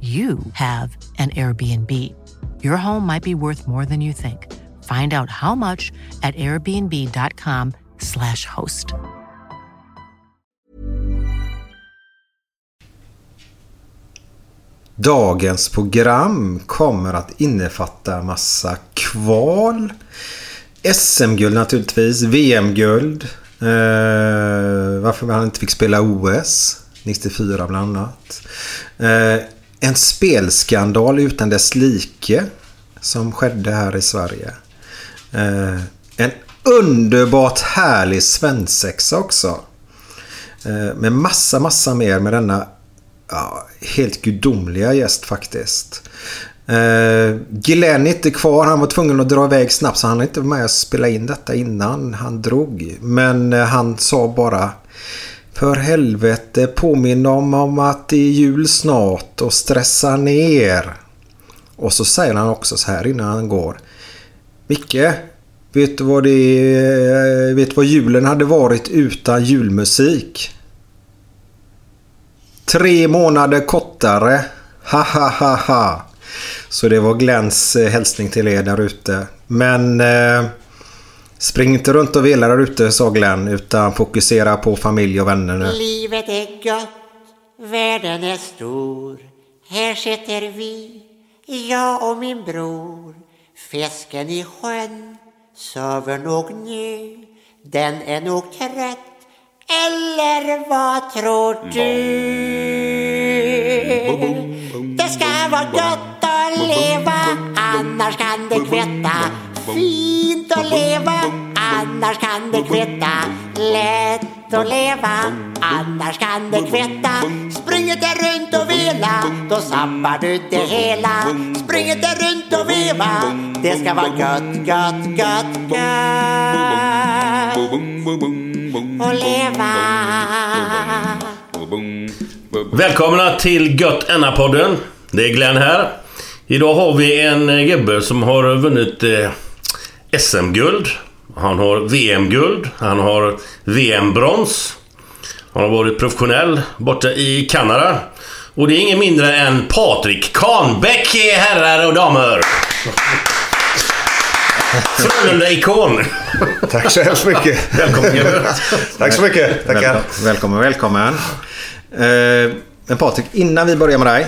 you have an Airbnb. Your home might be worth more than you think. Find out how much at airbnb.com/slash host. Dagens program kommer att innefatta massa kval. SM-guld naturligtvis. VM-guld. Eh, varför han inte fick spela OS. 94 bland annat. Eh, en spelskandal utan dess like som skedde här i Sverige. Eh, en underbart härlig svensexa också. Eh, med massa, massa mer med denna ja, helt gudomliga gäst faktiskt. Eh, Glenn är inte kvar. Han var tvungen att dra iväg snabbt så han är inte med och spela in detta innan han drog. Men eh, han sa bara för helvete påminn om, om att det är jul snart och stressa ner. Och så säger han också så här innan han går. Micke, vet du vad det Vet du vad julen hade varit utan julmusik? Tre månader kortare. Ha ha ha ha. Så det var Glens eh, hälsning till er där ute. Men... Eh, Spring inte runt och vela där ute, sa Glenn, utan fokusera på familj och vänner nu. Livet är gott, världen är stor. Här sitter vi, jag och min bror. Fisken i sjön sover nog nu. Den är nog trött, eller vad tror du? Det ska vara gott att leva, annars kan det kvätta fint att leva Annars kan det kvitta Lätt att leva Annars kan det kvitta Springer det runt och vela Då sabbar du det hela. Springer det runt och veva Det ska vara gött, gött, gött, gött. Och leva. Välkomna till Gött Enna-podden. Det är Glenn här. Idag har vi en gubbe som har vunnit eh, SM-guld. Han har VM-guld. Han har VM-brons. Han har varit professionell borta i Kanada. Och det är ingen mindre än Patrik Kahnbäck, herrar och damer. Frölunda-ikon. Tack så hemskt mycket. Välkommen Tack så mycket. Tackar. Välkommen, välkommen. Eh, men Patrik, innan vi börjar med dig.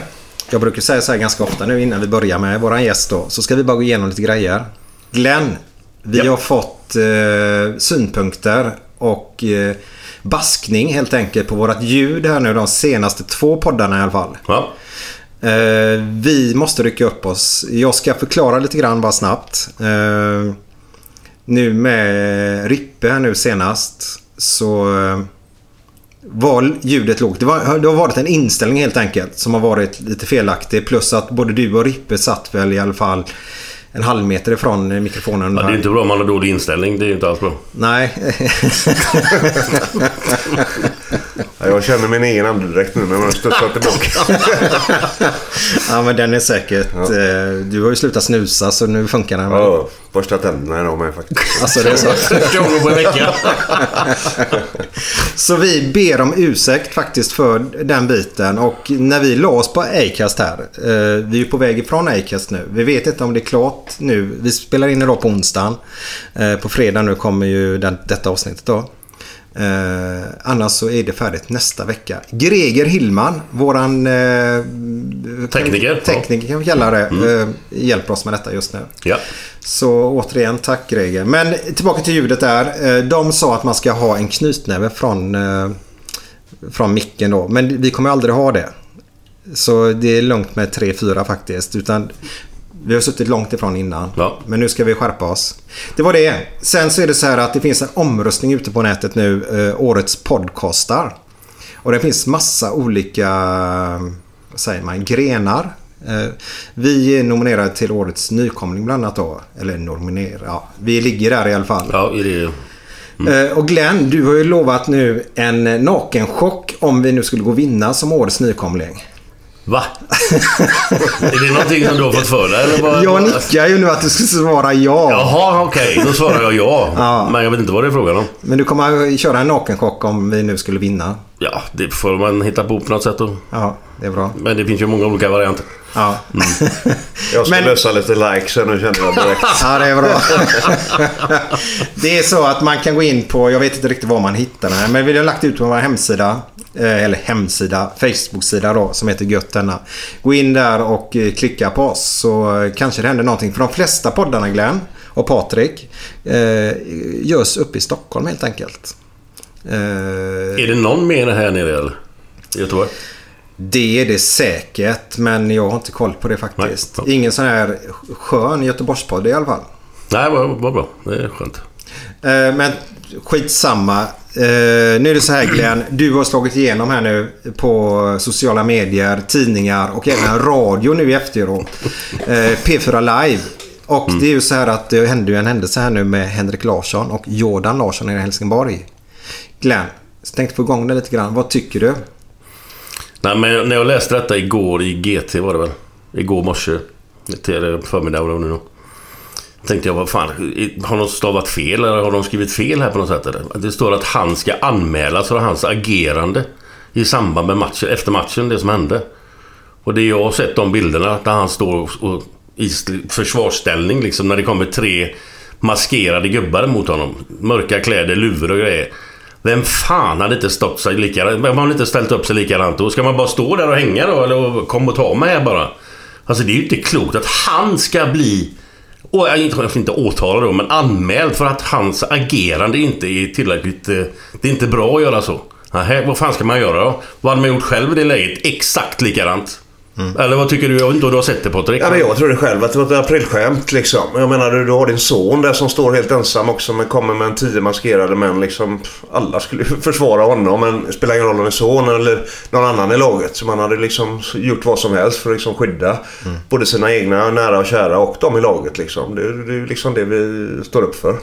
Jag brukar säga så här ganska ofta nu innan vi börjar med våran gäst då. Så ska vi bara gå igenom lite grejer. Glenn, vi ja. har fått eh, synpunkter och eh, baskning helt enkelt på vårat ljud här nu de senaste två poddarna i alla fall. Ja. Eh, vi måste rycka upp oss. Jag ska förklara lite grann bara snabbt. Eh, nu med Rippe här nu senast så eh, var ljudet lågt. Det, var, det har varit en inställning helt enkelt som har varit lite felaktig. Plus att både du och Rippe satt väl i alla fall en halv meter ifrån mikrofonen. Ja, det är inte bra om man har dålig inställning. Det är inte alls bra. Nej. Jag känner min egen andedräkt nu när man studsar tillbaka. Ja, men den är säkert... eh, Du har ju slutat snusa så nu funkar den. Ja, borsta tänderna idag med faktiskt. Alltså det är så. På en vecka. Så vi ber om ursäkt faktiskt för den biten. Och när vi la oss på Acast här. Eh, vi är på väg ifrån Acast nu. Vi vet inte om det är klart nu. Vi spelar in idag på onsdagen. Eh, på fredag nu kommer ju den, detta avsnittet då. Eh, annars så är det färdigt nästa vecka. Greger Hillman, våran eh, Tekniker. tekniker kan vi kalla det, eh, hjälper oss med detta just nu. Ja. Så återigen, tack Greger. Men tillbaka till ljudet där. Eh, De sa att man ska ha en knytnäve från, eh, från micken då. Men vi kommer aldrig ha det. Så det är lugnt med 3-4 faktiskt. Utan vi har suttit långt ifrån innan. Ja. Men nu ska vi skärpa oss. Det var det. Sen så är det så här att det finns en omröstning ute på nätet nu. Eh, årets podcastar. Och det finns massa olika vad säger man, grenar. Eh, vi är nominerade till årets nykomling bland annat då. Eller nominerade, ja. Vi ligger där i alla fall. Ja, är det... Eh, och Glenn, du har ju lovat nu en nakenchock om vi nu skulle gå vinna som årets nykomling. Va? är det någonting som du har fått för dig? Eller vad? Jag nickar ju nu att du ska svara ja. Jaha, okej. Då svarar jag ja. Ja. Men jag vet inte vad det är frågan om. Men du kommer att köra en nakenchock om vi nu skulle vinna. Ja, det får man hitta på på något sätt. Då. Ja, det är bra. Men det finns ju många olika varianter. Ja, Jag ska Men- lösa lite likes här nu känner jag direkt. ja det är bra. det är så att man kan gå in på, jag vet inte riktigt var man hittar den här, men vi har lagt ut på vår hemsida. Eh, Eller hemsida, Facebook-sida då, som heter Gött denna. Gå in där och eh, klicka på oss så eh, kanske det händer någonting. För de flesta poddarna Glenn och Patrik eh, görs uppe i Stockholm helt enkelt. Eh, Är det någon mer här nere eller? I Göteborg? Det är det säkert, men jag har inte koll på det faktiskt. Nej. Ingen sån här skön Göteborgspodd i alla fall. Nej, vad bra. Det är skönt. Eh, Men skitsamma. Eh, Nu är det så här Glenn. Du har slagit igenom här nu på sociala medier, tidningar och även radio nu i efteråt. Eh, P4 Live. Och det är ju så här att det hände ju en händelse här nu med Henrik Larsson och Jordan Larsson i Helsingborg. Glenn, jag tänkte få igång det lite grann. Vad tycker du? Nej, men när jag läste detta igår i GT var det väl? Igår morse. Till förmiddag var det nu då. Tänkte jag, vad fan, har de stavat fel eller har de skrivit fel här på något sätt? Eller? Det står att han ska anmälas för hans agerande i samband med matchen, efter matchen, det som hände. Och det jag har sett de bilderna där han står och, i försvarsställning liksom när det kommer tre maskerade gubbar mot honom. Mörka kläder, luvor och grejer. Vem fan hade inte stått sig likadant? Vem hade inte ställt upp sig likadant? Då ska man bara stå där och hänga då? Eller kom och ta mig här bara? Alltså det är ju inte klokt att han ska bli... Och jag inte, åtalad inte då, men anmäld för att hans agerande inte är tillräckligt... Eh, det är inte bra att göra så. Nähä, vad fan ska man göra då? Vad hade man gjort själv i det läget? Exakt likadant. Eller vad tycker du? Jag vet inte om du har sett det Patrik? Ja, men jag trodde själv att det var ett aprilskämt liksom. Jag menar du, du har din son där som står helt ensam också men kommer med en tio maskerade män liksom. Alla skulle försvara honom men det spelar ingen roll om det är son eller någon annan i laget. Så man hade liksom gjort vad som helst för att liksom skydda både sina egna nära och kära och de i laget liksom. Det, det är liksom det vi står upp för.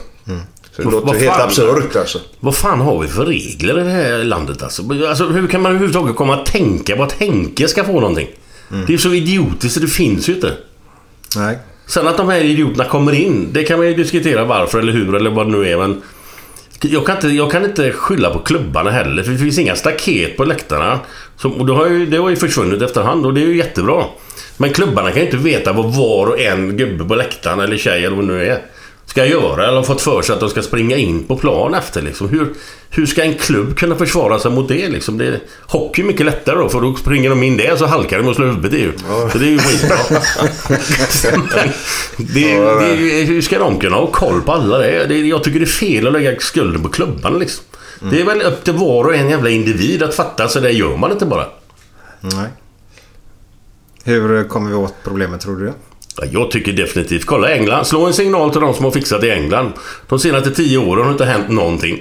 Så det låter vad helt absurt alltså. Vad fan har vi för regler i det här landet alltså? alltså hur kan man överhuvudtaget komma att tänka på att Henke ska få någonting? Det är så idiotiskt så det finns ju inte. Nej. Sen att de här idioterna kommer in, det kan man ju diskutera varför eller hur eller vad det nu är men... Jag kan, inte, jag kan inte skylla på klubbarna heller för det finns inga staket på läktarna. Så, och det, har ju, det har ju försvunnit efterhand och det är ju jättebra. Men klubbarna kan ju inte veta vad var och en gubbe på läktaren eller tjej eller vad det nu är ska göra eller har fått för sig att de ska springa in på plan efter liksom. Hur, hur ska en klubb kunna försvara sig mot det liksom? Det, hockey är mycket lättare då för då springer de in där så halkar de och slår huvudet ju. Så det är ju skitbra. Det, är- det, är hur ska de kunna ha koll på alla det? det? Jag tycker det är fel att lägga skulden på klubbarna liksom. Det är väl upp till var och en jävla individ att fatta så det gör man inte bara. Nej. Hur kommer vi åt problemet tror du? Ja, Jag tycker definitivt. Kolla England. Slå en signal till de som har fixat i England. De senaste tio åren har inte hänt någonting.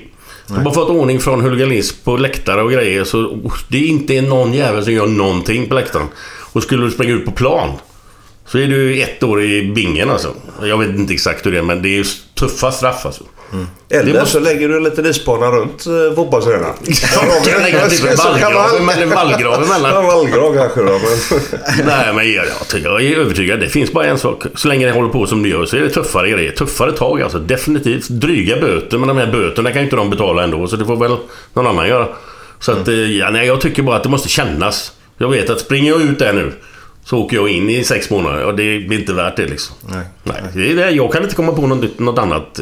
De har fått ordning från huliganism på läktare och grejer. Så det är inte någon jävel som gör någonting på läktaren. Och skulle du springa ut på plan. Så är du ett år i bingen alltså. Jag vet inte exakt hur det är men det är tuffa straff alltså. Eller Det måste- så lägger du lite isbana runt eh, fotbollsarenan. Jag kan lägga till en vallgrav men en vallgrav emellan. kanske då. Men... Nej, men jag, jag, är övertygad. Det finns bara en sak. Så länge det håller på som det gör så är det tuffare grejer. Tuffare tag alltså. Definitivt. Dryga böter. Men de här böterna kan ju inte de betala ändå. Så det får väl någon annan göra. Så att, eh, ja, nej, jag tycker bara att det måste kännas. Jag vet att springer jag ut där nu så åker jag in i sex månader och det blir inte värt det liksom. Nej. Nej, det. Jag kan inte komma på något, något annat.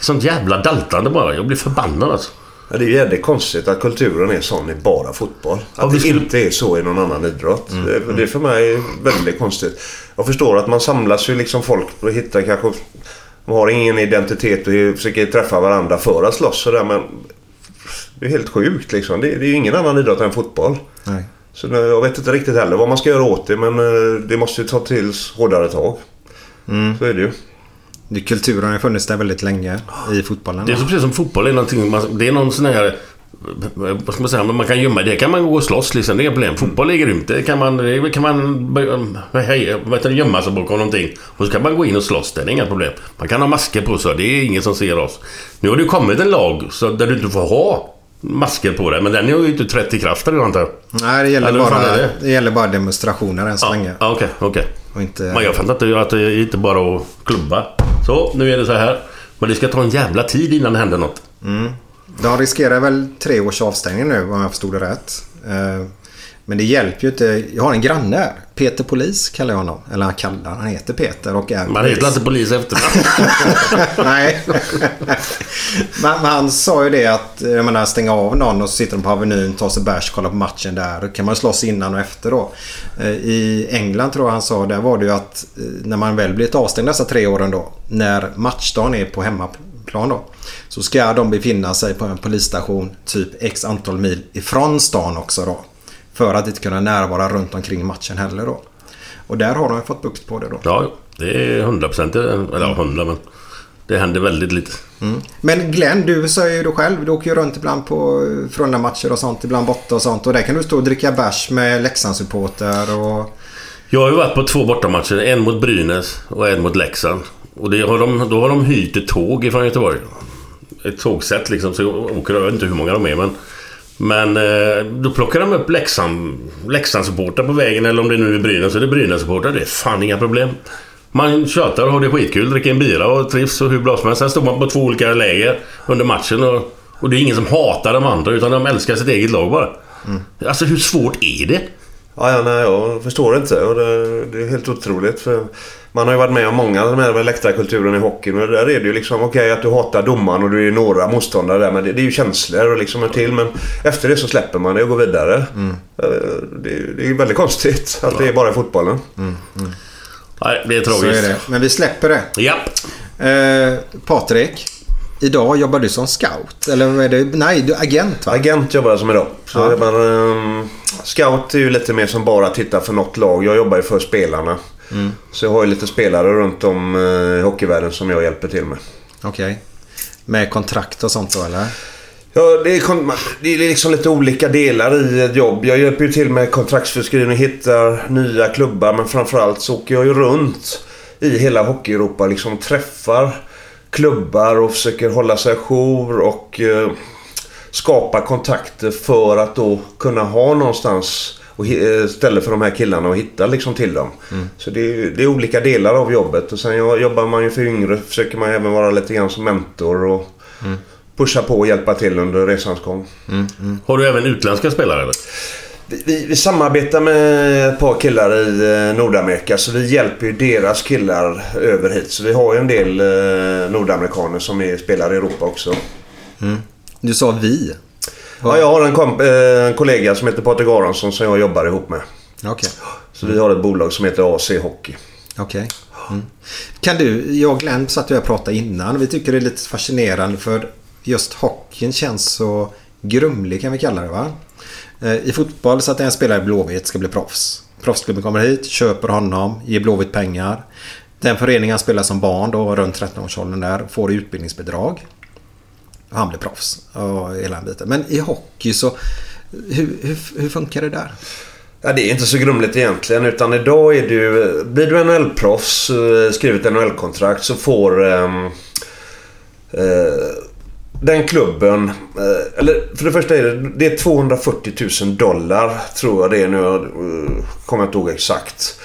Sånt jävla daltande bara. Jag blir förbannad alltså. Ja, det är ju jävligt konstigt att kulturen är sån i bara fotboll. Att det skulle- inte är så i någon annan idrott. Det, det är för mig väldigt konstigt. Jag förstår att man samlas ju liksom folk och hittar kanske... Man har ingen identitet och försöker träffa varandra för att slåss sådär men... Det är helt sjukt liksom. Det, det är ju ingen annan idrott än fotboll. Nej. Så nu- jag vet inte riktigt heller vad man ska göra åt det men eh, det måste ju ta till hårdare tag. Så är det ju. Det, kulturen har funnits där väldigt länge i fotbollen. Det är så precis som fotboll är någonting, det är någon sån här... Vad ska man säga? Man kan gömma det. kan man gå och slåss liksom. Det är inga problem. Fotboll är grymt. Det kan man, det kan man hej, heter det, gömma sig bakom någonting. Och så kan man gå in och slåss. Det är inga problem. Man kan ha masker på sig. Det är ingen som ser oss. Nu har det kommit en lag så där du inte får ha masker på dig. Men den har ju inte trätt i kraft nu antar. Nej, det gäller, Eller bara, det? det? gäller bara demonstrationer än så länge. Ja, Okej, okej. Och inte... Men jag fattar inte att det är inte bara att klubba. Så, nu är det så här. Men det ska ta en jävla tid innan det händer något. De riskerar väl tre års avstängning nu om jag förstod det rätt. Men det hjälper ju inte. Jag har en granne här. Peter Polis kallar jag honom. Eller han kallar, han heter Peter och är Man heter inte polis efter Nej. men, men han sa ju det att jag menar, stänga av någon och så sitter de på Avenyn, tar sig bärs, kollar på matchen där. Då kan man slåss innan och efter då. Eh, I England tror jag han sa, där var det ju att eh, när man väl blivit avstängd dessa tre åren då. När matchdagen är på hemmaplan då. Så ska de befinna sig på en polisstation typ x antal mil ifrån stan också då. För att inte kunna närvara runt omkring matchen heller då. Och där har de fått bukt på det då. Ja, det är 100 procent. Eller ja, 100 men... Det händer väldigt lite. Men Glenn, du säger ju då själv, du åker ju runt ibland på Frölunda-matcher och sånt, ibland borta och sånt. Och där kan du stå och dricka bärs med Leksandssupporter och... Jag har ju varit på två bortamatcher. En mot Brynäs och en mot Leksand. Och det har de, då har de hyrt ett tåg ifrån Göteborg. Ett tågsätt liksom. Så jag åker, jag vet inte hur många de är men... Men eh, då plockar de upp Leksand, Leksandssupportrar på vägen eller om det nu är Brynäs så är det Brynäs-supportrar. Det är fan inga problem. Man tjötar och har det skitkul, dricker en bira och trivs och hur bra som helst. Sen står man på två olika läger under matchen och, och det är ingen som hatar de andra utan de älskar sitt eget lag bara. Alltså hur svårt är det? Ja, ja, nej, jag förstår inte. Och det, det är helt otroligt. För man har ju varit med om många av de här läktarkulturen i hockeyn. Och där är det ju liksom okej att du hatar domaren och du är några motståndare där. Men det, det är ju känslor och liksom en till. Men efter det så släpper man det och går vidare. Eh, Det, det är ju väldigt konstigt att det är bara i fotbollen. Nej, det är Så tragiskt. är det. Men vi släpper det. Japp. Eh, Patrik. Idag jobbar du som scout. Eller är det? Nej, du är agent va? Agent jobbar jag som idag. Så Ja. jag jobbar, ehm, scout är ju lite mer som bara titta för något lag. Jag jobbar ju för spelarna. Så jag har ju lite spelare runt om eh, i hockeyvärlden som jag hjälper till med. Okej. Med kontrakt och sånt då eller? Ja, det är, det är liksom lite olika delar i ett jobb. Jag hjälper ju till med kontraktsförskrivning, hittar nya klubbar. Men framförallt så åker jag ju runt i hela Hockey-Europa. Liksom träffar klubbar och försöker hålla sig ajour och eh, skapa kontakter för att då kunna ha någonstans och eh, ställe för de här killarna och hitta liksom till dem. Så det är, det är olika delar av jobbet. Och sen jobbar man ju för yngre försöker man även vara lite grann som mentor och pusha på och hjälpa till under resans gång. Har du även utländska spelare eller? Vi, vi, vi samarbetar med ett par killar i eh, Nordamerika så vi hjälper ju deras killar över hit. Så vi har ju en del eh, nordamerikaner som är, spelar i Europa också. Du sa vi. Ja, jag har en, komp- eh, en kollega som heter Patrik Aronsson som jag jobbar ihop med. Okej. Så vi har ett bolag som heter AC Hockey. Okej. Mm. Kan du, jag och Glenn satt och pratade innan. Vi tycker det är lite fascinerande för just hockeyn känns så grumlig kan vi kalla det va? Eh, I fotboll så att en spelare i Blåvitt ska bli proffs. Proffsklubben kommer hit, köper honom, ger Blåvitt pengar. Den förening han spelar som barn då, runt 13-årsåldern där, får utbildningsbidrag. Och han blev proffs. Och hela den biten. Men i hockey så, hur, hur, hur funkar det där? Ja, det är inte så grumligt egentligen. Utan idag är du... Blir du NHL-proffs, eh, skriver ett NHL-kontrakt så får... ehm, Eh, den klubben, eh, eller för det första är det, det är 240 000 dollar tror jag det är nu. Eh, jag kommer inte ihåg exakt.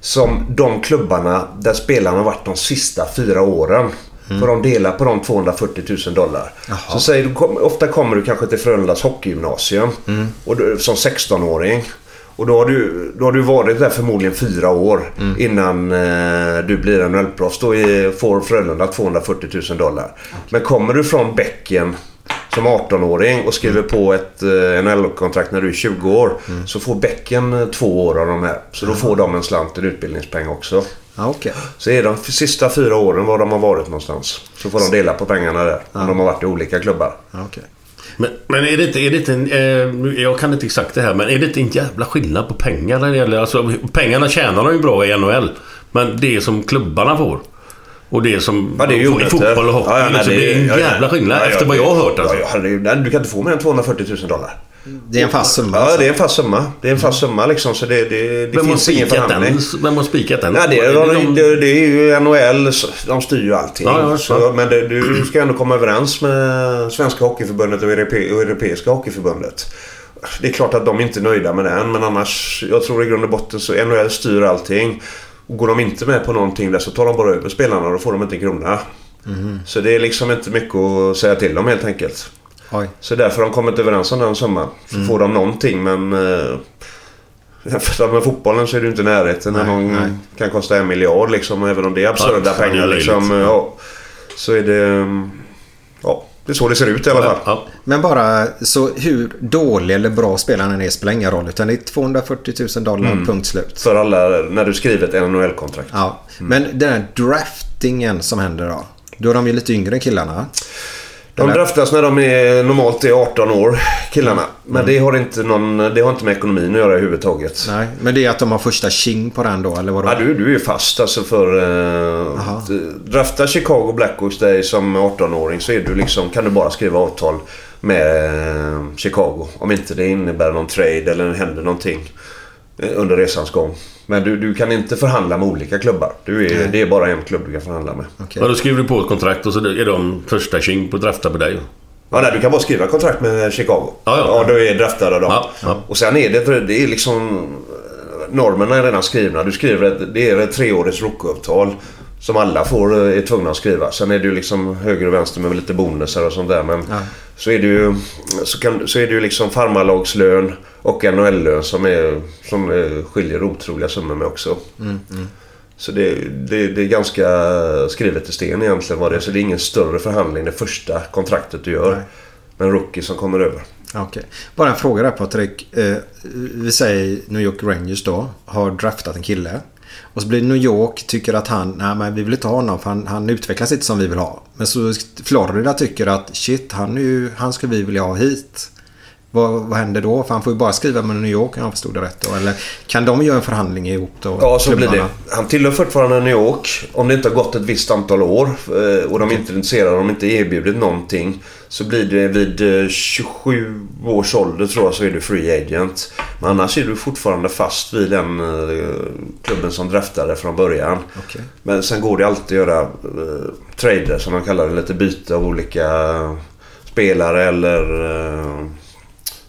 Som de klubbarna där spelarna har varit de sista fyra åren. Får de dela på de 240 000 dollar. Så säg, du kom, ofta kommer du kanske till Frölundas hockeygymnasium och du, som 16-åring. Och då har, du, då har du varit där förmodligen fyra år innan eh, du blir NHL-proffs. Då är, får Frölunda 240 000 dollar. Men kommer du från bäcken som 18-åring och skriver på ett eh, NHL-kontrakt när du är 20 år. Så får bäcken eh, två år av de här. Så då får de en slant, en utbildningspeng också. Ja, okej. Så är de sista fyra åren var de har varit någonstans. Så får de dela på pengarna där. Om de har varit i olika klubbar. Ja, okej. Men, men är det inte... Är det inte en, eh, jag kan inte exakt det här, men är det inte en jävla skillnad på pengar när det gäller... Alltså, pengarna tjänar de ju bra i NHL. Men det som klubbarna får. Och det som Ja, det är i fotboll och hockey. Ja, ja, nej, liksom, det är en ja, ja. jävla skillnad Ja, ja, efter vad jag har hört. Alltså. Ja, ja. Nej, du kan inte få mer än 240 000 dollar. Det är en fast summa. Ja, alltså. det är en fast summa. Det är en fast summa liksom. Så det, det, det finns ingen spikat den? förhandling. Vem har spikat den? Nej, det, Är är, det de, de- det, det är ju NHL. så De styr ju allting. Ja, ja, så, ja. men det, du ska ändå komma överens med Svenska Hockeyförbundet och, Europe, och Europeiska Hockeyförbundet. Det är klart att de inte är nöjda med den. Men annars, jag tror i grund och botten så NHL styr allting. Och går de inte med på någonting där så tar de bara över spelarna och då får de inte en krona. Mhm. Så det är liksom inte mycket att säga till dem helt enkelt. Oj. Så därför har de kommit överens om den summan. Så Mm. får de någonting men... Eh, för med fotbollen så är det inte närheten när någon nej. kan kosta en miljard liksom. Även om det är absurda pengar liksom. Ja, så är det... mm, Ja, det är så det ser ut i alla fall. Ja. Men bara så hur dålig eller bra spelaren är spelar ingen roll. Utan det är 240 000 dollar, Mm. punkt slut. För alla när du skriver ett NHL-kontrakt. Ja. Men den här draftingen som händer då. Då är de ju lite yngre än killarna. De draftas när de är normalt är 18 år, killarna. Men Mm. det, har inte någon, det har inte med ekonomin att göra överhuvudtaget. Nej, men det är att de har första tjing på den då, eller vadå? Ja, du, du är ju fast alltså för... Eh, drafta Chicago Blackhawks dig som 18-åring så är du liksom, kan du bara skriva avtal med eh, Chicago. Om inte det innebär någon trade eller händer någonting eh, under resans gång. Men du, du kan inte förhandla med olika klubbar. Du är, det är bara en klubb du kan förhandla med. Okej. Ja, då skriver du på ett kontrakt och så är de första tjing på att drafta på dig. Ja, nej, du kan bara skriva kontrakt med Chicago. Ja, ja. du är draftad av dem. Ja, ja. Och sen är det, det är liksom... Normerna är redan skrivna. Du skriver ett, det är ett treårigt rookavtal som alla får, eh, är tvungna att skriva. Sen är det ju liksom höger och vänster med lite bonusar och sånt där. Men så är det ju, så kan, så är det ju liksom farmarlagslön och NHL-lön som, är, som är, skiljer otroliga summor med också. Så det, det, det är ganska skrivet i sten egentligen vad det är. Så det är ingen större förhandling det första kontraktet du gör. Med en rookie som kommer över. Okej. Bara en fråga där Patrik. Eh, vi säger New York Rangers då. Har draftat en kille. Och så blir New York tycker att han, nej men vi vill inte ha honom för han, han utvecklas inte som vi vill ha. Men så Florida tycker att shit, han, är ju, han skulle vi vilja ha hit. Vad, vad händer då? För han får ju bara skriva med New York om jag förstod det rätt då. Eller kan de göra en förhandling ihop då? Ja, så blir det. Han tillhör fortfarande New York. Om det inte har gått ett visst antal år eh, och de inte är intresserade, de inte erbjudit någonting. Så blir det vid eh, 27 års ålder tror jag så är du free agent. Men annars är du fortfarande fast vid den eh, klubben som draftade från början. Okej. Men sen går det alltid att göra eh, trader som man kallar det. Lite byte av olika spelare eller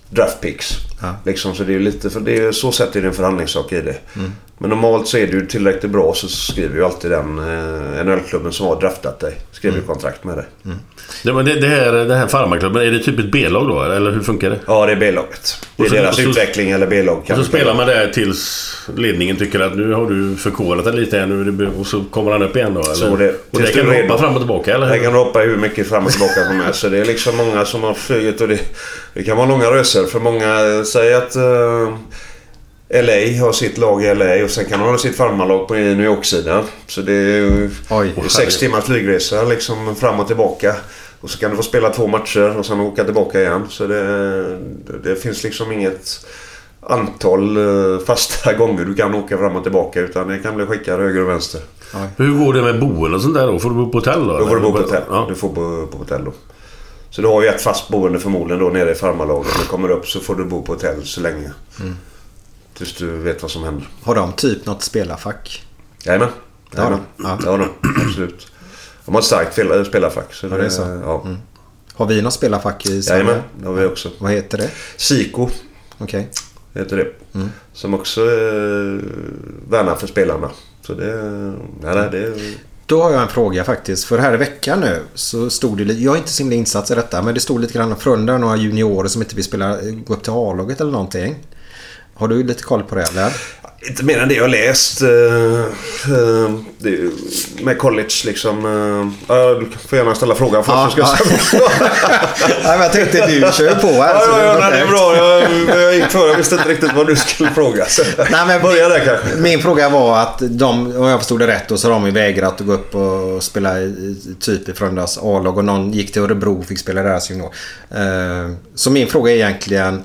eh, draft picks. Ja. Liksom, så det är ju lite, för det är, så sätt är det en förhandlingssak i det. Men normalt så är du tillräckligt bra så skriver ju alltid den eh, NHL-klubben som har draftat dig. Skriver kontrakt med dig. Det, men det, det här, den här farmarklubben, är det typ ett B-lag då? Eller hur funkar det? Ja, det är B-laget. Det är så- deras så- utveckling eller B-lag. Och så spelar man där tills ledningen tycker att nu har du förkovrat dig lite här nu och så kommer han upp igen då? Eller? Så det- och det kan du du hoppa fram och tillbaka eller? det. kan hoppa hur mycket fram och tillbaka som helst. Så det är liksom många som har flugit och det, det kan vara långa resor. För många säger att eh, LA har sitt lag i LA och sen kan de ha sitt farmarlag på New York-sidan. Så det är ju Oj. sex timmars flygresa liksom fram och tillbaka. Och så kan du få spela två matcher och sen åka tillbaka igen. Så det, det, finns liksom inget antal eh, fasta gånger du kan åka fram och tillbaka. Utan det kan bli skickad höger och vänster. Hur går det med boende och sånt där då? Får du bo på hotell då? Då får du bo på hotell. Ja. Du får bo på hotell då. Så du har ju ett fast boende förmodligen då nere i farmarlaget. När du kommer upp så får du bo på hotell så länge. Tills du vet vad som händer. Har de typ något spelarfack? Jajamän. Det har de. Ja. Det har de. Absolut. De har ett starkt spel- spelarfack. Så Ja, det är så. Ja. Har vi något spelarfack i Sverige? Jajamän, det har vi också. Vad heter det? Siko Okej. heter det. Mm. Som också eh, värnar för spelarna. Så det... Ja, nej, det Då har jag en fråga faktiskt. För här i veckan nu så stod det lite... Jag är inte så himla insatt i detta. Men det stod lite grann om Frölunda några juniorer som inte vill spela, gå upp till A-laget eller någonting. Har du lite koll på det eller? Inte mer än det jag läst. eh, eh, med college liksom. ja, du får gärna ställa frågan först. Ja, ska ja. Nej, men jag tänkte du kör på här. Ja, ja, det ja, det är bra. Jag, jag gick före. Jag visste inte riktigt vad du skulle fråga. Nej, men Börja där kanske. Min fråga var att de, om jag förstod det rätt, så har de vägrat att gå upp och spela i, typ i Frölundas A-lag och någon gick till Örebro och fick spela deras junior. Så min fråga är egentligen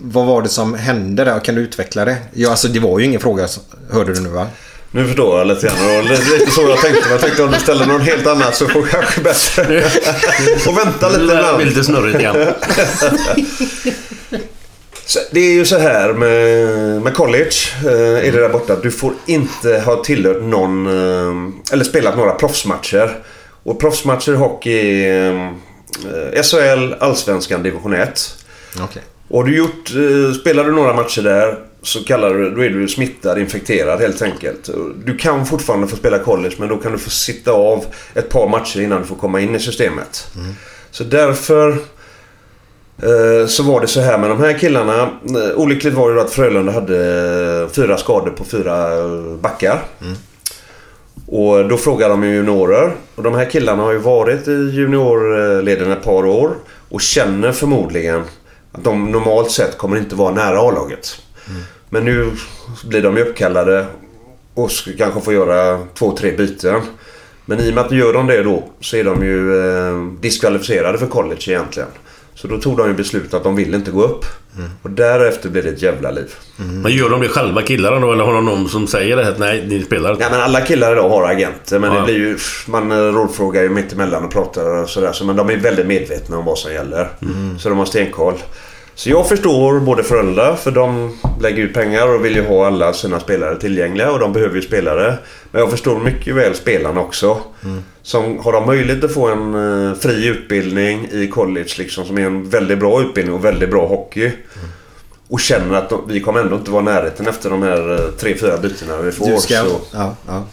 vad var det som hände där? Kan du utveckla det? Ja, alltså det var ju ingen fråga, hörde du nu va? Nu förstår jag lite grann. Och lite, lite så jag tänkte. Jag tänkte om du ställer någon helt annat så får jag kanske bättre. Och vänta lite Det blir ibland. lite snurrigt igen. Det är ju så här med, med college. Eh, är det där borta. att Du får inte ha tillhört någon... Eh, eller spelat några proffsmatcher. Och proffsmatcher i hockey är eh, SHL, Allsvenskan, Division 1. Okej. Och har du gjort, eh, spelar du några matcher där så kallar du, då är du smittad, infekterad helt enkelt. Du kan fortfarande få spela college men då kan du få sitta av ett par matcher innan du får komma in i systemet. Så därför eh, så var det så här med de här killarna. Eh, Olyckligt var det att Frölunda hade fyra skador på fyra backar. Och då frågar de ju juniorer. Och de här killarna har ju varit i juniorleden ett par år. Och känner förmodligen att de normalt sett kommer inte vara nära A-laget. Men nu blir de ju uppkallade och ska kanske få göra två, tre byten. Men i och med att de gör de det då så är de ju eh, diskvalificerade för college egentligen. Så då tog de ju beslut att de vill inte gå upp. Och därefter blir det ett jävla liv. Men gör de det själva killarna då? Eller har de någon som säger det? Att nej, ni spelar inte? Ja men alla killar idag har agenter men Ja. det blir ju... Man rådfrågar ju mitt emellan och pratar och sådär. Så, men de är väldigt medvetna om vad som gäller. Så de har stenkoll. Så jag förstår både Frölunda för de lägger ut pengar och vill ju ha alla sina spelare tillgängliga och de behöver ju spelare. Men jag förstår mycket väl spelarna också. Som har de möjlighet att få en eh, fri utbildning i college liksom som är en väldigt bra utbildning och väldigt bra hockey. Och känner att de, vi kommer ändå inte vara i närheten efter de här eh, tre, fyra bytena vi får. Ska... så, Ja, ja.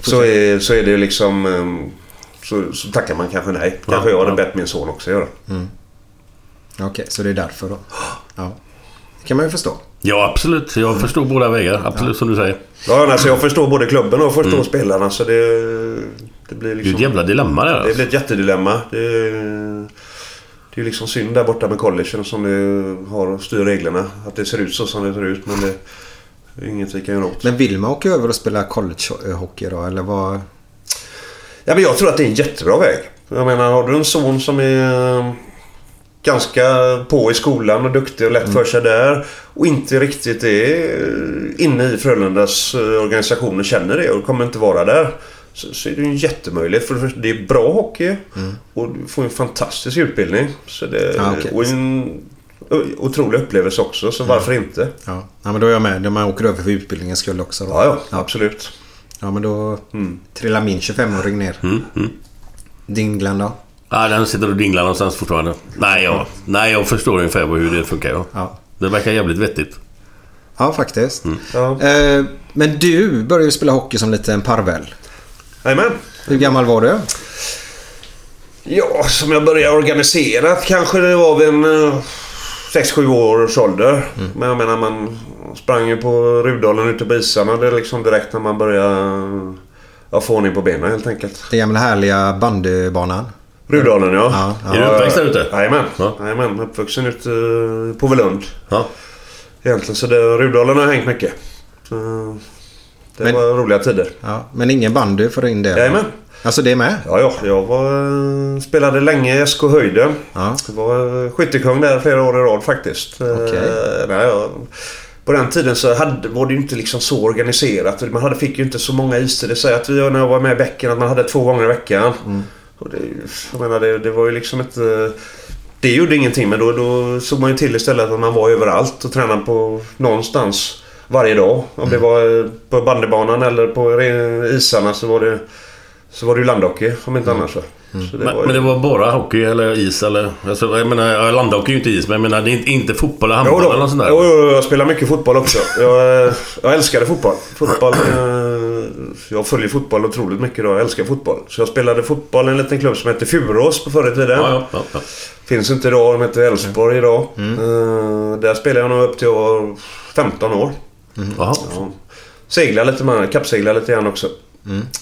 så, är, så är det liksom... ehm, Så, så tackar man kanske nej. Kanske Ja, jag hade ja. bett min son också göra. Okej, så det är därför då. Ja. Det kan man ju förstå. Ja, absolut. Jag förstår båda vägar. Absolut, som du säger. Ja, alltså jag förstår både klubben och förstår spelarna så det... Det blir Det är liksom... ett jävla dilemma. Det Alltså. blir ett jättedilemma. Det är, det är ju liksom synd där borta med collegen som det har styr reglerna. Att det ser ut så som det ser ut men det är inget vi kan göra åt. Men vill man åka över och spela collegehockey då? Eller vad? Ja, men jag tror att det är en jättebra väg. Jag menar, har du en son som är ganska på i skolan och duktig och lätt för sig där och inte riktigt är inne i Frölundas eh, organisation och känner det och kommer inte vara där. Så, så är det ju en jättemöjlighet. För det är bra hockey och du får en fantastisk utbildning. Så det, Ja, okej. Och en otrolig upplevelse också, så varför inte? Ja. ja, men då är jag med. Man åker över för utbildningens skull också då. Ja, ja, absolut. Ja, men då trillar min 25-åring ner. Mm, mm. Din Glenn då? Ja, den sitter och dinglar någonstans fortfarande. Nej, ja. Nej, jag förstår ungefär hur det funkar. Ja. Ja. Det verkar jävligt vettigt. Ja, faktiskt. Ja. Eh, men du började ju spela hockey som liten parvel. Jajamän. Hur gammal var du? Ja, som jag började organisera kanske det var vid en 6-7 års ålder. Men jag menar man sprang ju på Rudalen ute på isarna det är liksom direkt när man började ja, få ordning på benen helt enkelt. Den gamla härliga bandybanan. Rudalen ja. Ja, ja. Är du uppväxt där ute? Jajamän. Ja. Jajamän. Uppvuxen ute eh, på Velund. Ja. Egentligen så det, Rudalen har hängt mycket. Så, det Men- var roliga tider. Ja, men ingen bandy för in det? Jajamän. Alltså det med? Ja, ja. Jag var, spelade länge i SK Höjden. Ja. Jag var eh, skyttekung där flera år i rad faktiskt. Eh, Okej. nej, jag, på den tiden så hade, var det ju inte liksom så organiserat. Man hade, fick ju inte så många istider. Säg att vi, när jag var med i bäcken att man hade två gånger i veckan. Mm. Och det, jag menar, det, det var ju liksom ett... eh, Det gjorde ingenting men då, då såg man ju till istället att man var överallt och tränade på någonstans varje dag. Om Mm. det var eh, på bandybanan eller på isarna så var det Så var det ju landhockey, om inte annars. Så det Men, ju- men det var bara hockey eller is eller? Alltså, jag menar, landhockey är ju inte is, men jag menar det är inte, inte fotboll eller handboll eller något sånt där? Jo, jo, jag spelar mycket fotboll också. Jag, jag älskade fotboll. Fotboll... eh, Jag följer fotboll otroligt mycket då. Jag älskar fotboll. Så jag spelade fotboll i en liten klubb som hette Furås på förr i tiden. Ja, ja, ja. Finns inte idag. De heter Elfsborg idag. Eh, Där spelade jag nog upp till jag var 15 år. Jaha. Ja. Segla lite med, kappsegla lite grann också.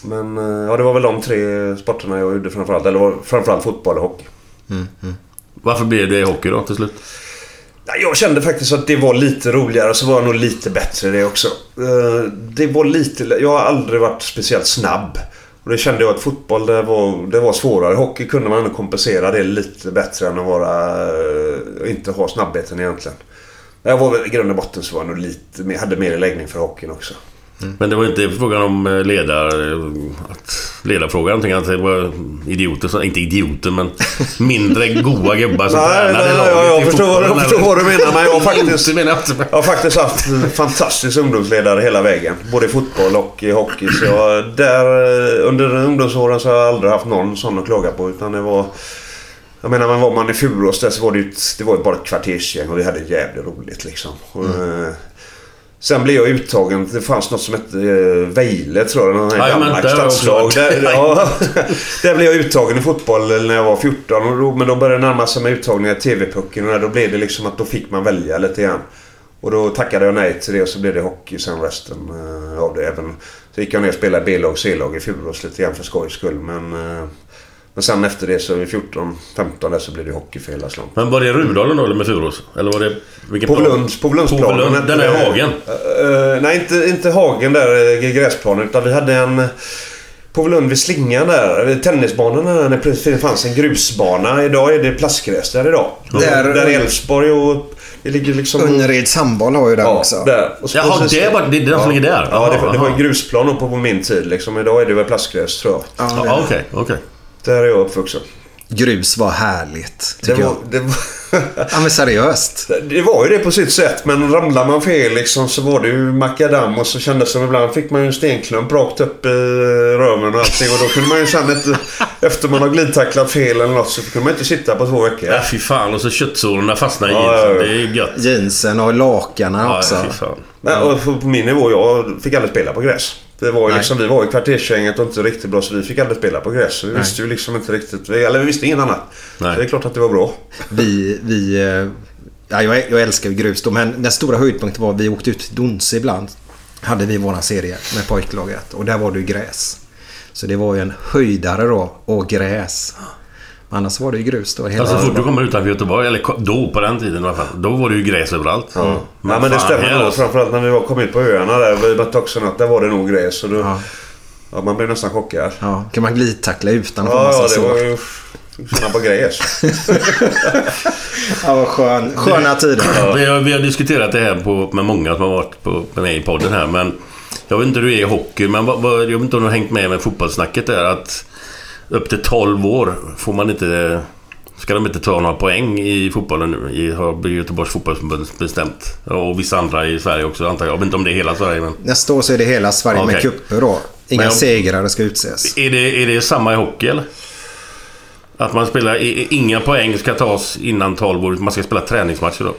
Men eh, ja, det var väl de tre sporterna jag gjorde framförallt. Eller var framförallt fotboll och hockey. Varför blev det hockey då till slut? Jag kände faktiskt att det var lite roligare och så var jag nog lite bättre det också. Eh, Det var lite... Jag har aldrig varit speciellt snabb. Och det kände jag att fotboll det var, det var svårare. Hockey kunde man ändå kompensera det lite bättre än att vara... eh, Inte ha snabbheten egentligen. Jag var väl i grund och botten så var jag nog lite mer, hade mer läggning för hockeyn också. Men det var inte frågan om eh, ledar... Att ledarfrågan. Jag att det var idioter, så, inte idioter men mindre goa gubbar som Nej, tränade nej, laget ja, i jag förstår, jag förstår vad du menar. Men jag har faktiskt... Jag. Jag har faktiskt haft en fantastisk ungdomsledare hela vägen. Både i fotboll och i hockey. Så jag, där, eh, under ungdomsåren så har jag aldrig haft någon sån att klaga på. Utan det var... Jag menar, men var man i Furås där så var det ju det var ju bara ett kvartersgäng och vi hade jävligt roligt liksom. Och, eh, Sen blev jag uttagen. Det fanns något som hette eh, Vejle tror jag. Någon här också stadslag. Där, ja, där blev jag uttagen i fotboll när jag var 14. Och då, men då började det närma sig med uttagningar i TV-pucken. Och då blev det liksom att då fick man välja lite grann. Och då tackade jag nej till det och så blev det hockey sen resten eh, av det. Även, så gick jag ner och spelade B-lag och C-lag i Furås lite grann för skojs skull. Men, eh, men sen efter det så i 14, 15 där så blev det hockey för hela slanten. Men var det Rudalen då eller med Furås? Eller var det... Vilken plan? Povlunds, Povlundsplanen. Povlund, hette Den är det. Hagen. Eh, nej, inte, inte Hagen där, eh, gräsplanen. Utan vi hade en... Povlund vid slingan där. vid Tennisbanan där det fanns en grusbana. Idag är det plastgräs där idag. Där- Där är Älvsborg och... Det ligger liksom... Önnereds handboll har ju den Ja, också. där. Och så Jaha, precis- det var det är den som ligger där? Ja, det, det var ju grusplan på på min tid liksom. Idag är det väl plastgräs tror jag. Ja, Ja, Okej, okej. Där är jag uppvuxen. Grus var härligt, Det tycker var, jag. det, var, Ja, men seriöst. det var ju det på sitt sätt. Men ramlar man fel liksom så var det ju makadam och så kändes det som ibland fick man ju en stenklump rakt upp i röven och allting. Och då kunde man ju sen inte... Efter man har glidtacklat fel eller något så kunde man inte sitta på två veckor. Ja, fy fan. Och så köttsårarna fastnar i Ja, jeansen. ja, ja. Det är gött. Jeansen och lakanen Ja, också. fy fan. Men, och på på min nivå, jag fick aldrig spela på gräs. Det var ju Nej. liksom, vi var ju kvartersgänget och inte riktigt bra så vi fick aldrig spela på gräs. Så vi visste ju liksom inte riktigt. Eller vi visste inget annat. Nej. Så det är klart att det var bra. Vi, vi, eh, ja, jag, jag älskar ju grus då, men den stora höjdpunkten var att vi åkte ut till Donse ibland. Hade vi våran serie med pojklaget och där var det ju gräs. Så det var ju en höjdare då och gräs. Annars var det ju grus då hela Alltså, så fort du kommer utanför Göteborg, eller då på den tiden i alla fall. Då var det ju gräs överallt. Ja. Men, men det stämmer nog. Framförallt när vi var, kom ut på öarna där. Också att där var det nog gräs. Och då, Ja. ja. man blev nästan chockad. Ja, kan man glidtackla utan att få Ja, massa ja, det sår. var ju... Sådana på gräs. Ja, vad skön, sköna tider. Vi, har, vi har diskuterat det här på, med många som har varit på, med mig i podden här. Men jag vet inte hur du är i hockey, men vad, vad, jag vet inte om du har hängt med med fotbollssnacket där. Att upp till 12 år får man inte... Ska de inte ta några poäng i fotbollen nu? I, har Göteborgs fotbollsförbund bestämt. Och vissa andra i Sverige också antar jag. Jag vet inte om det är hela Sverige men... Nästa år så är det hela Sverige med Okej. kupper då. Inga jag- segrare ska utses. Är det, är det samma i hockey eller? Att man spelar... Inga poäng ska tas innan 12 år. Man ska spela träningsmatcher då.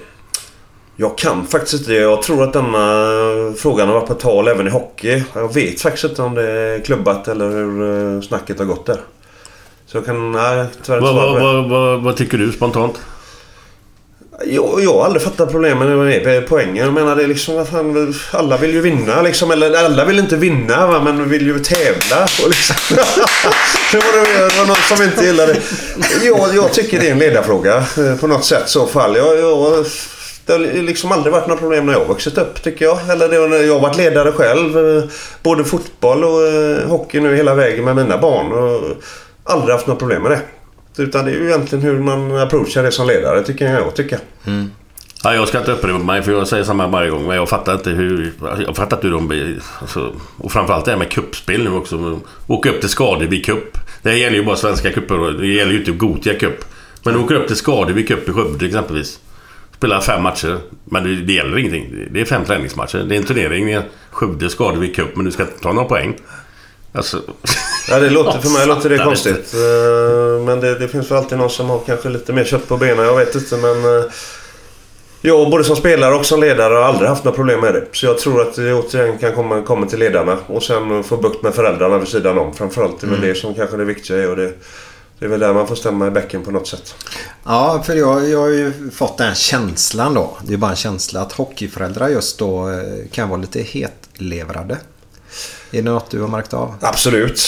Jag kan faktiskt inte. Jag tror att denna frågan har varit på tal även i hockey. Jag vet faktiskt inte om det är klubbat eller hur eh, snacket har gått där. Så jag kan... Nej, tyvärr inte Vad, svara på vad, det. vad, tycker du spontant? Jag, jag har aldrig fattat problemen med poängen. Jag menar det är liksom... Vad fan, alla vill ju vinna liksom. Eller alla vill inte vinna va, men vill ju tävla. Och liksom. det, var det, någon som inte gillade det. Jag, jag tycker det är en ledarfråga eh, på något sätt så fall. Jag, jag, det har liksom aldrig varit några problem när jag vuxit upp tycker jag. Eller det, jag har varit ledare själv. eh, Både fotboll och eh, hockey nu hela vägen med mina barn. Och aldrig haft några problem med det. Utan det är ju egentligen hur man approachar det som ledare tycker jag tycker. Mm. Ja, jag ska inte upprepa mig för jag säger samma varje gång. Men jag fattar inte hur... Jag fattar inte hur de blir... Alltså, och framförallt det här med kuppspel nu också. Åka upp till Skadeby Cup. Det här gäller ju bara svenska cuper. Det gäller ju inte Gotia Cup. Men du åker upp till Skadeby Cup i Skövde exempelvis. Spelar fem matcher. Men det, det gäller ingenting. Det är fem träningsmatcher. Det är en turnering. Skövde Skadeby Cup. Men du ska inte ta några poäng. Alltså... Ja, det låter, för mig låter det konstigt. Eh, Men det, det finns väl alltid någon som har kanske lite mer kött på benen. Jag vet inte men... eh, Jag både som spelare och som ledare har aldrig haft några problem med det. Så jag tror att det återigen kan komma, komma till ledarna. Och sen få bukt med föräldrarna vid sidan om. Framförallt är väl det som kanske det viktiga är. Och det, det är väl där man får stämma i bäcken på något sätt. Ja, för jag, jag har ju fått den känslan då. Det är bara en känsla att hockeyföräldrar just då eh, kan vara lite hetlevrade. Är det något du har märkt av? Absolut.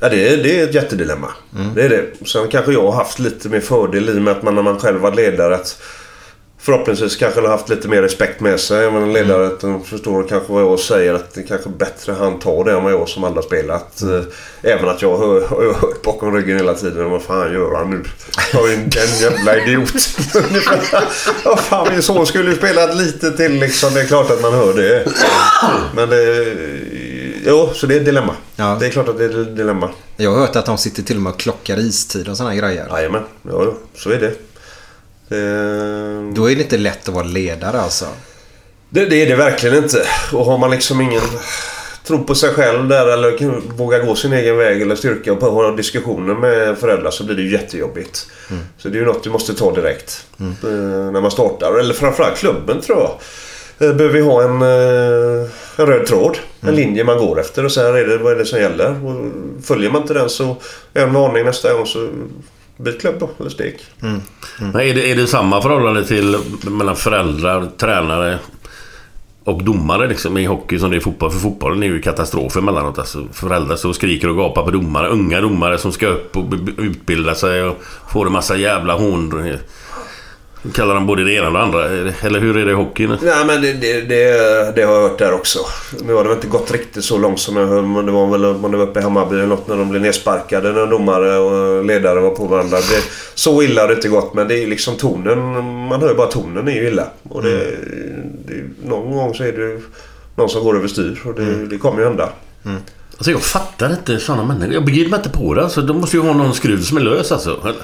Ja, det, är, det är ett jättedilemma. Det är det. Sen kanske jag har haft lite mer fördel i och med att man när man själv var ledare att Förhoppningsvis kanske har haft lite mer respekt med sig. Men en ledare att de förstår kanske vad jag säger. Att det är kanske bättre han tar det än vad jag som har spelat. Eh, Även att jag har hört bakom ryggen hela tiden. Vad fan gör han nu? Tar in den jävla idiot. Fan min son skulle ju spelat lite till liksom. Det är klart att man hör det. Men det... Jo, så det är ett dilemma. Ja. Det är klart att det är ett dilemma. Jag har hört att de sitter till och med och klockar istid och sådana grejer. Jajamän, ja, så är det. det. Då är det inte lätt att vara ledare alltså. Det, det är det verkligen inte. Och har man liksom ingen tro på sig själv där eller kan våga gå sin egen väg eller styrka och ha diskussioner med föräldrar så blir det ju jättejobbigt. Så det är ju något du måste ta direkt. eh, När man startar. Eller framförallt klubben tror jag. Eh, Behöver vi ha en, eh, en röd tråd. En linje man går efter och så här är det, vad är det som gäller. Och följer man inte den så en varning nästa gång så byt klubb då. Eller stek. Men är, det, är det samma förhållande till mellan föräldrar, tränare och domare liksom, i hockey som det är i fotboll? För fotbollen är ju katastrof emellanåt. Alltså, föräldrar som skriker och gapar på domare. Unga domare som ska upp och utbilda sig och får en massa jävla hån. Kallar de både det ena och det andra. Eller hur är det i hockeyn? Nej men det, det, det, det har jag hört där också. Nu har det väl inte gått riktigt så långt som jag hörde. Men det var väl om det var uppe i Hammarby eller något när de blev nersparkade när domare och ledare var på varandra. Det, så illa har det inte gått men det är liksom tonen. Man hör ju bara tonen är ju illa. Och det, det, någon gång så är det någon som går överstyr och det, det kommer ju hända. Alltså jag fattar inte sådana människor. Jag begriper mig inte på det. Alltså, de måste ju ha någon skruv som är lös alltså.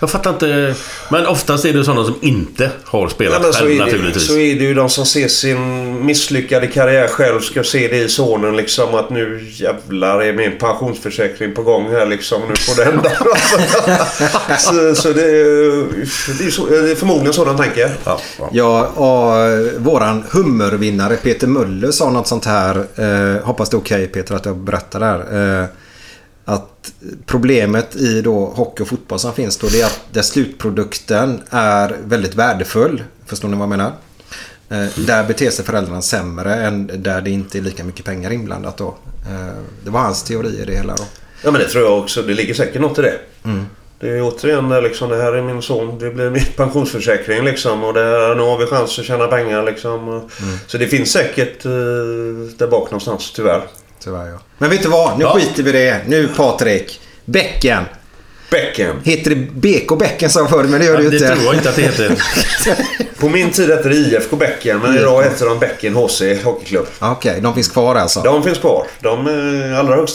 Jag fattar inte. Men oftast är det sådana som inte har spelat så, själv är det, naturligtvis. så är det ju de som ser sin misslyckade karriär själv ska se det i sonen liksom att nu jävlar är min pensionsförsäkring på gång här liksom. Nu får det hända. så så det, är- det, är så, det är förmodligen så de tänker. Ja, ja. Ja, och våran hummervinnare Peter Möller sa något sånt här. Eh, hoppas det är okej Peter att jag berättar det här. Eh, att problemet i då hockey och fotboll som finns då det är att där slutprodukten är väldigt värdefull. Förstår ni vad jag menar? Eh, där beter sig föräldrarna sämre än där det inte är lika mycket pengar inblandat då. Eh, det var hans teori i det hela då. Ja men det tror jag också. Det ligger säkert något i det. Det är återigen liksom, det här är min son. Det blir min pensionsförsäkring liksom. Och det här, nu har vi chans att tjäna pengar liksom. Och- Så det finns säkert eh, där bak någonstans tyvärr. Tyvärr ja. Men vet du vad? Nu Ja. skiter vi i det. Nu Patrik. Bäcken. Bäcken. Heter det BK Bäcken sa jag förr men det gör det ju det inte. tror jag inte att det heter. På min tid hette det IFK Bäcken men idag heter de Bäcken HC Hockeyklubb. Okej, de finns kvar alltså. De finns kvar. De är allra högst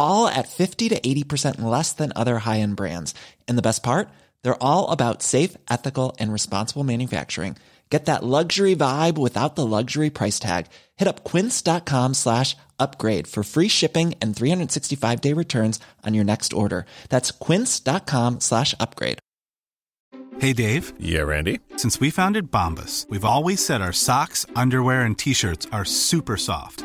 all at 50 to 80% less than other high end brands. And the best part? They're all about safe, ethical, and responsible manufacturing. Get that luxury vibe without the luxury price tag. Hit up quince.com slash upgrade for free shipping and 365 day returns on your next order. That's quince.com slash upgrade. Hey Dave, Yeah, Randy. since we founded Bombus, we've always said our socks, underwear, and t shirts are super soft.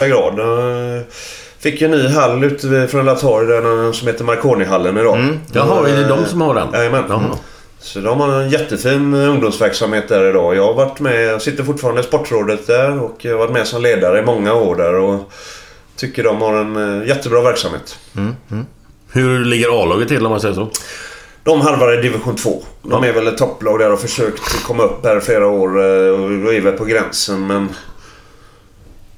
Grad. Eh, Fick en ny hall ute från Latari där som heter Marconi-hallen idag. Mm. Jaha, är det de som har den? Jajamän. Mm. Så de har en jättefin ungdomsverksamhet där idag. Jag har varit med, sitter fortfarande i sportrådet där och jag har varit med som ledare i många år där och tycker de har en eh, jättebra verksamhet. Hur ligger A-laget till om man säger så? De harvar i division 2. De är väl ett topplag där och har försökt komma upp här flera år eh, och är väl på gränsen men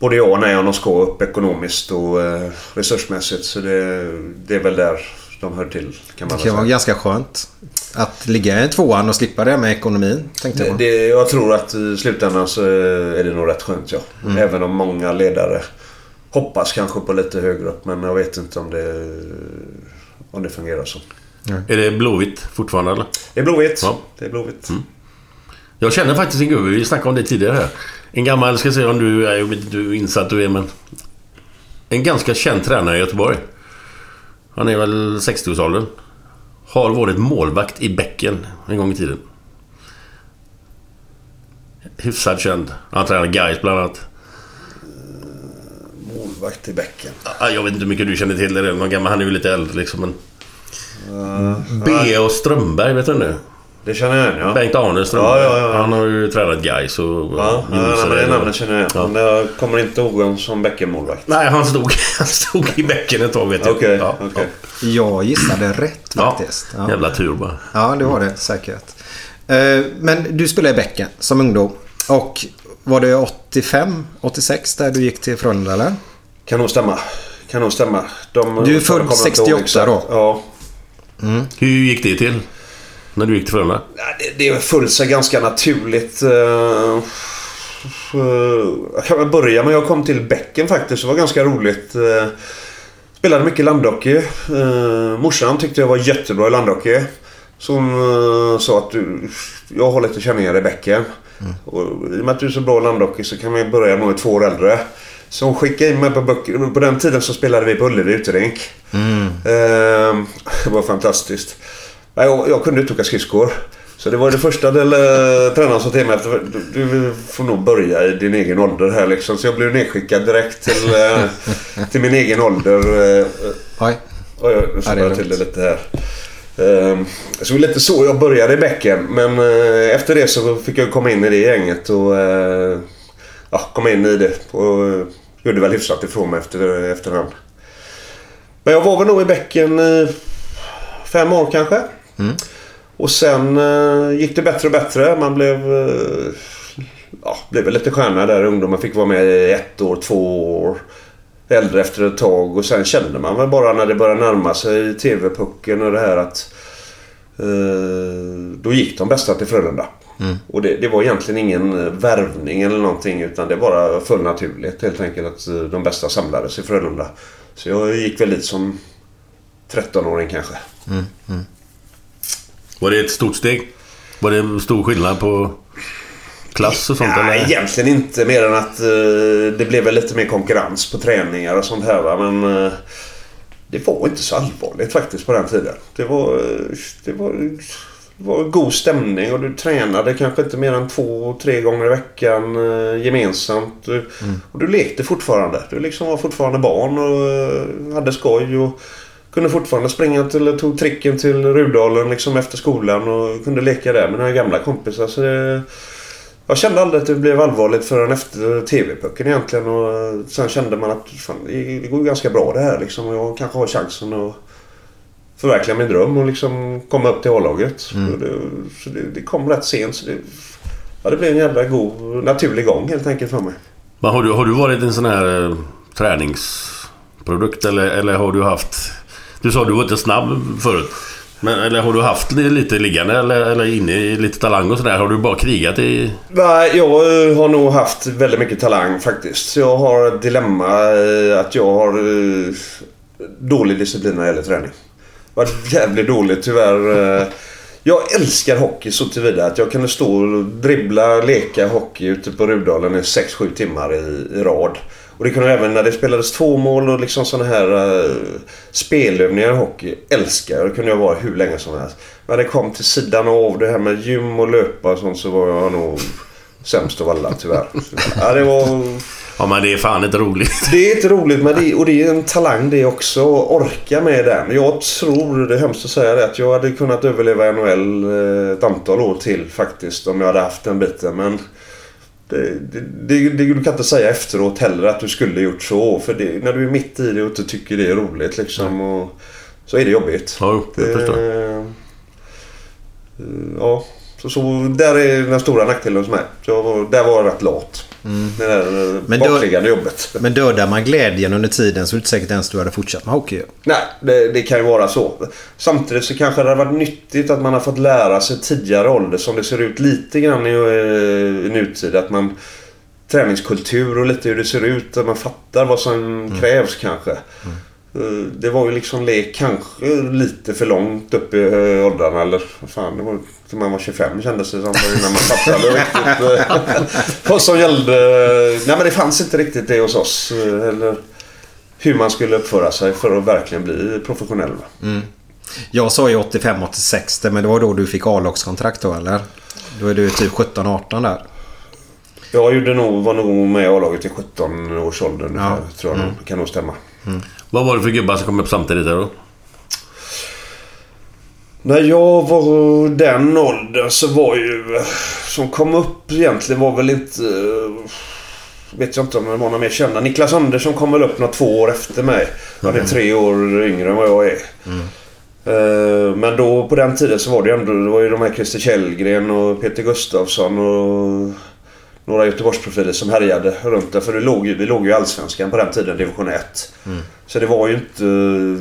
Både jag och nej om de ska upp ekonomiskt och eh, resursmässigt så det, det är väl där de hör till kan man Det kan vara säga. ganska skönt. Att ligga i tvåan och slippa det med ekonomin. Tänkte Det, jag. det, jag tror att i slutändan så är det nog rätt skönt ja. Mm. Även om många ledare hoppas kanske på lite högre upp men jag vet inte om det, om det fungerar så. Är det Blåvitt fortfarande eller? Det är Blåvitt. Ja. Det är Blåvitt. Jag känner faktiskt en gubbe, vi snackade om det tidigare här. En gammal, ska se om du, jag vet inte hur insatt du är men... En ganska känd tränare i Göteborg. Han är väl 60-årsåldern. Har varit målvakt i Bäcken en gång i tiden. Hyfsat känd. Han tränade Gais bland annat. Målvakt i bäcken. Ah, Jag vet inte hur mycket du känner till det. Han är ju lite äldre liksom men... B. och Strömberg, vet du det? Det känner jag igen ja. Bengt-Arne Strömberg. Ja, ja, ja. Han har ju tränat Gais och... Ja, ja, men det namnet känner jag igen. Ja. Men jag kommer inte ihåg honom som bäckenmålvakt. Nej, han stod, han stod i bäcken ett tag vet jag. Okej, ja, okej. Jag gissade rätt faktiskt. Ja. Jävla tur bara. Ja, det var det säkert. Eh, Men du spelade i Bäcken som ungdom. Och var det 85, 86 där du gick till Frölunda eller? Kan nog stämma. Kan nog stämma. De, Du är född de kommer inte ihåg 68 exakt. då? Ja. Hur gick det till? När du gick till Frölunda? Det, det föll sig ganska naturligt. eh, eh, Jag kan väl börja med jag kom till Bäcken faktiskt. Det var ganska roligt. eh, Spelade mycket landhockey. Morsan tyckte jag var jättebra i landhockey. Så hon sa att du, jag har lite känningar i Bäcken. Och I och med att du är så bra i landhockey så kan vi börja med två år äldre. Så hon skickade in mig på böcker. På den tiden så spelade vi på Ullevi uterink. Eh, det var fantastiskt. Jag, jag kunde inte åka skridskor. Så det var det första del, eh, tränaren sa till mig att du, du får nog börja i din egen ålder här liksom. Så jag blev nedskickad direkt till, eh, till min egen ålder. Eh, Oj. Oj, oj, nu slår jag till det lite här. Så det var lite så jag började i bäcken. Men eh, efter det så fick jag komma in i det gänget och eh, ja, komma in i det. Och eh, gjorde väl hyfsat ifrån mig efter, efterhand. Men jag var väl nog i bäcken i fem år kanske. Och sen eh, gick det bättre och bättre. Man blev... Eh, ja, blev lite stjärna där. Ungdomar fick vara med i ett år, två år. Äldre efter ett tag. Och sen kände man väl bara när det började närma sig TV-pucken och det här att... Eh, då gick de bästa till Frölunda. Och det, det var egentligen ingen eh, värvning eller någonting utan det bara föll naturligt helt enkelt att eh, de bästa samlades i Frölunda. Så jag gick väl dit som 13-åring kanske. Var det ett stort steg? Var det en stor skillnad på klass och sånt? Nej, eller? egentligen inte mer än att eh, det blev väl lite mer konkurrens på träningar och sånt här. Va? Men eh, det var inte så allvarligt faktiskt på den tiden. Det var, eh, det var, det var god stämning och du tränade kanske inte mer än två, tre gånger i veckan eh, gemensamt. Du, Och du lekte fortfarande. Du liksom var fortfarande barn och eh, hade skoj. Och, kunde fortfarande springa till, tog tricken till Rudalen liksom efter skolan och kunde leka där med några gamla kompisar. Så det, jag kände aldrig att det blev allvarligt förrän efter TV-pucken egentligen. Och sen kände man att fan, det går ju ganska bra det här liksom. Och jag kanske har chansen att förverkliga min dröm och liksom komma upp till A-laget. Så det, så det, det kom rätt sent. Så det, ja, det blev en jävla god, naturlig gång helt enkelt för mig. Men har, du, har du varit en sån här eh, träningsprodukt eller, eller har du haft... Du sa att du var inte snabb förut. Men, eller har du haft lite liggande eller, eller inne i lite talang och sådär? Har du bara krigat i... Nej, jag har nog haft väldigt mycket talang faktiskt. Jag har ett dilemma eh, att jag har eh, dålig disciplin när det gäller träning. Varit jävligt dåligt tyvärr. Eh. Jag älskar hockey så tillvida att jag kunde stå och dribbla, leka hockey ute på Rudalen i 6-7 timmar i, i rad. Och det kunde även när det spelades två mål och liksom sådana här uh, spelövningar i hockey. Älskar. Det kunde jag vara hur länge som helst. Men det kom till sidan av det här med gym och löpa och sånt så var jag nog sämst av alla tyvärr. Ja, det var... Ja, men det är fan inte roligt. Det är inte roligt men det, och det är en talang det också. Att orka med den. Jag tror, det är hemskt att säga det, att jag hade kunnat överleva NHL eh, ett antal år till faktiskt. Om jag hade haft den biten. Men det, det, det, du kan inte säga efteråt heller att du skulle gjort så. För det, när du är mitt i det och inte tycker det är roligt liksom. Och, så är det jobbigt. Ja, jag förstår. Eh, Ja, så, så där är den stora nackdelen hos mig. Där var jag rätt lat. Med det där Men då- bakliggande jobbet. Men dödar man glädjen under tiden så är det inte säkert ens du hade fortsatt med hockey. Nej, det, det kan ju vara så. Samtidigt så kanske det hade varit nyttigt att man har fått lära sig tidigare ålder som det ser ut lite grann i, eh, i nutid. Att man träningskultur och lite hur det ser ut. Att man fattar vad som krävs kanske. Eh, Det var ju liksom lek kanske lite för långt upp i eh, åldrarna. Eller fan, det var till man var 25 kändes det som. Innan man fattade riktigt eh, vad som gällde. Nej men det fanns inte riktigt det hos oss. eh, Eller hur man skulle uppföra sig för att verkligen bli professionell. va? Jag sa ju 85-86 det, men det var då du fick A-lagskontrakt då eller? Då är du typ 17-18 där. Jag gjorde nog, var nog med i A-laget i 17 års ålder Ja. tror jag. Mm. Kan nog stämma. Vad var det för gubbar som kom upp samtidigt där då? När jag var den åldern så var ju... Som kom upp egentligen var väl inte... Vet jag inte om det var några mer kända. Niklas Andersson kom väl upp några två år efter mig. Han är tre år yngre än vad jag är. Eh, Men då på den tiden så var det ju ändå... Det var ju de här Christer Källgren och Peter Gustafsson och... Några Göteborgsprofiler som härjade runt där. För det låg vi låg ju i Allsvenskan på den tiden, division 1. Så det var ju inte...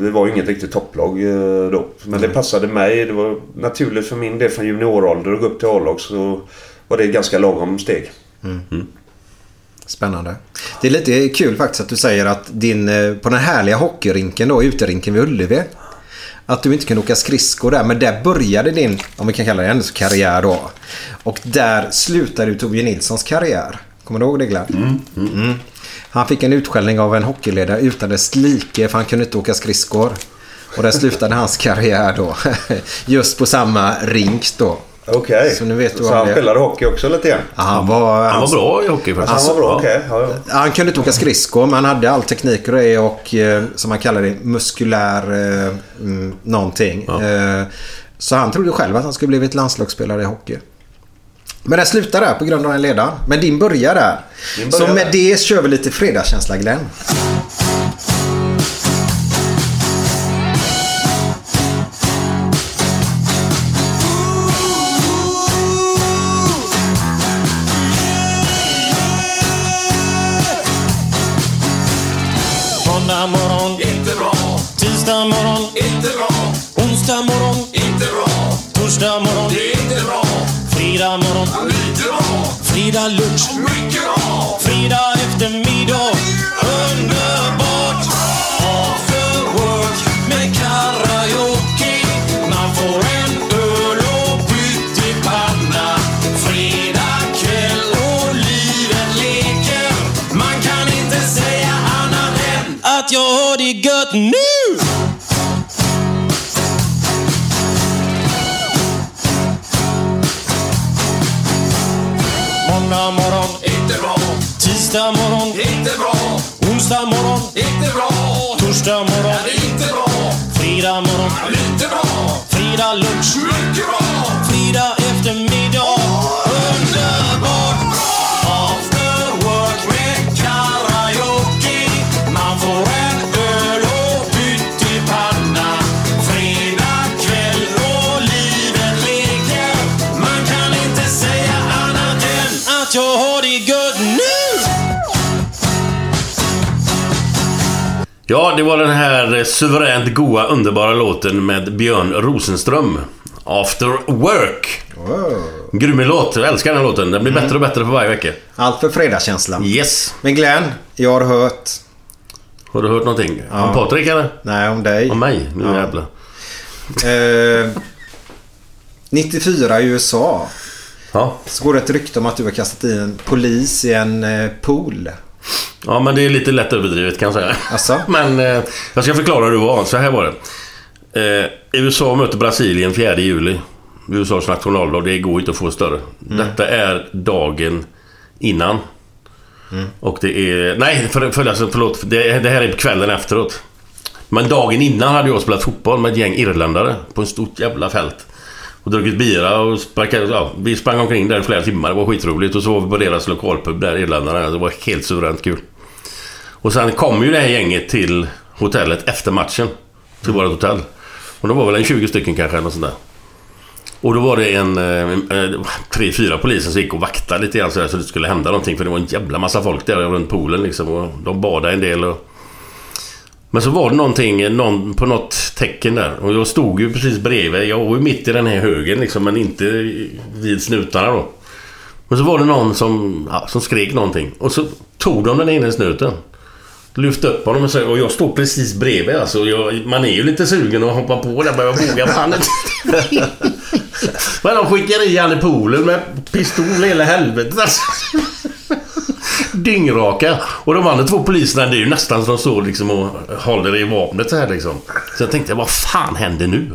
Det var ju inget riktigt topplag eh, då. Men det passade mig. Det var naturligt för min del från juniorålder att gå upp till A-lag. Så var det ganska lagom steg. Spännande. Det är lite kul faktiskt att du säger att din, eh, på den härliga hockeyrinken då, uterinken vid Ullevi. Att du inte kunde åka skridskor där, men där började din, om vi kan kalla det hennes karriär då. Och där slutade ju Tobbe Nilssons karriär. Kommer du ihåg det Glenn? Mm. Han fick en utskällning av en hockeyledare utan dess like för han kunde inte åka skridskor. Och där slutade hans karriär då. Just på samma rink då. Okej. Så nu vet du Så han spelade hockey också lite grann? Ja, Han var, Han var bra i hockey faktiskt. Han var bra, okej. Ja, ja. Han kunde inte åka skridskor men han hade all teknik och det och eh, som man kallar det muskulär eh, mm, någonting. Eh, så han trodde själv att han skulle blivit landslagsspelare i hockey. Men det slutar där på grund av den ledaren. Men din börjar där. Min börjar så med där. det kör vi lite fredagskänsla Glenn. Onsdag morgon, inte bra. Torsdag morgon, inte bra. Fredag morgon, lite bra. Fredag lunch, mycket bra. Ja, det var den här suveränt goa, underbara låten med Björn Rosenström. After Work. Grym låt. Jag älskar den låten. Den blir bättre och bättre för varje vecka. Allt för fredagskänsla. Yes. Men Glenn, jag har hört... Har du hört någonting? Ja. Om Patrik eller? Nej, om dig. Om mig? Nu Ja. jävlar. Eh, 94 i USA. Ja. Så går det ett rykte om att du har kastat i en polis i en eh, pool. Ja, men det är lite lätt överdrivet kan jag säga. Alltså? Men eh, jag ska förklara hur det var. Så här var det. Eh, USA möter Brasilien 4 juli. USAs nationaldag. Det går inte att få större. Detta är dagen innan. Och det är... Nej, för, för, alltså, förlåt. Det, det här är kvällen efteråt. Men dagen innan hade jag spelat fotboll med ett gäng irländare på ett stort jävla fält. Och druckit bira och sparkat, ja, vi sprang omkring där i flera timmar. Det var skitroligt. Och så var vi på deras lokalpub där, irländarna. Det var helt suveränt kul. Och sen kom ju det här gänget till hotellet efter matchen. Till vårt hotell. Och det var väl en 20 stycken kanske, eller något sånt där. Och då var det en... Eh, eh, tre, fyra poliser som gick och vaktade lite grann så, där, så det skulle hända någonting. För det var en jävla massa folk där runt poolen liksom. Och de badade en del och... Men så var det någonting, någon, på något tecken där. Och jag stod ju precis bredvid. Jag var ju mitt i den här högen liksom, men inte vid snutarna då. Men så var det någon som, ja, som skrek någonting. Och så tog de den ena snuten. Lyfte upp honom och, så, och jag stod precis bredvid alltså. Jag, man är ju lite sugen att hoppa på där men jag vågar fan inte. Men de skickar i han i poolen med pistol hela helvetet alltså. Dyngraka. Och de andra två poliserna, det är ju nästan som de står liksom och håller i vapnet så här liksom. Så jag tänkte, vad fan händer nu?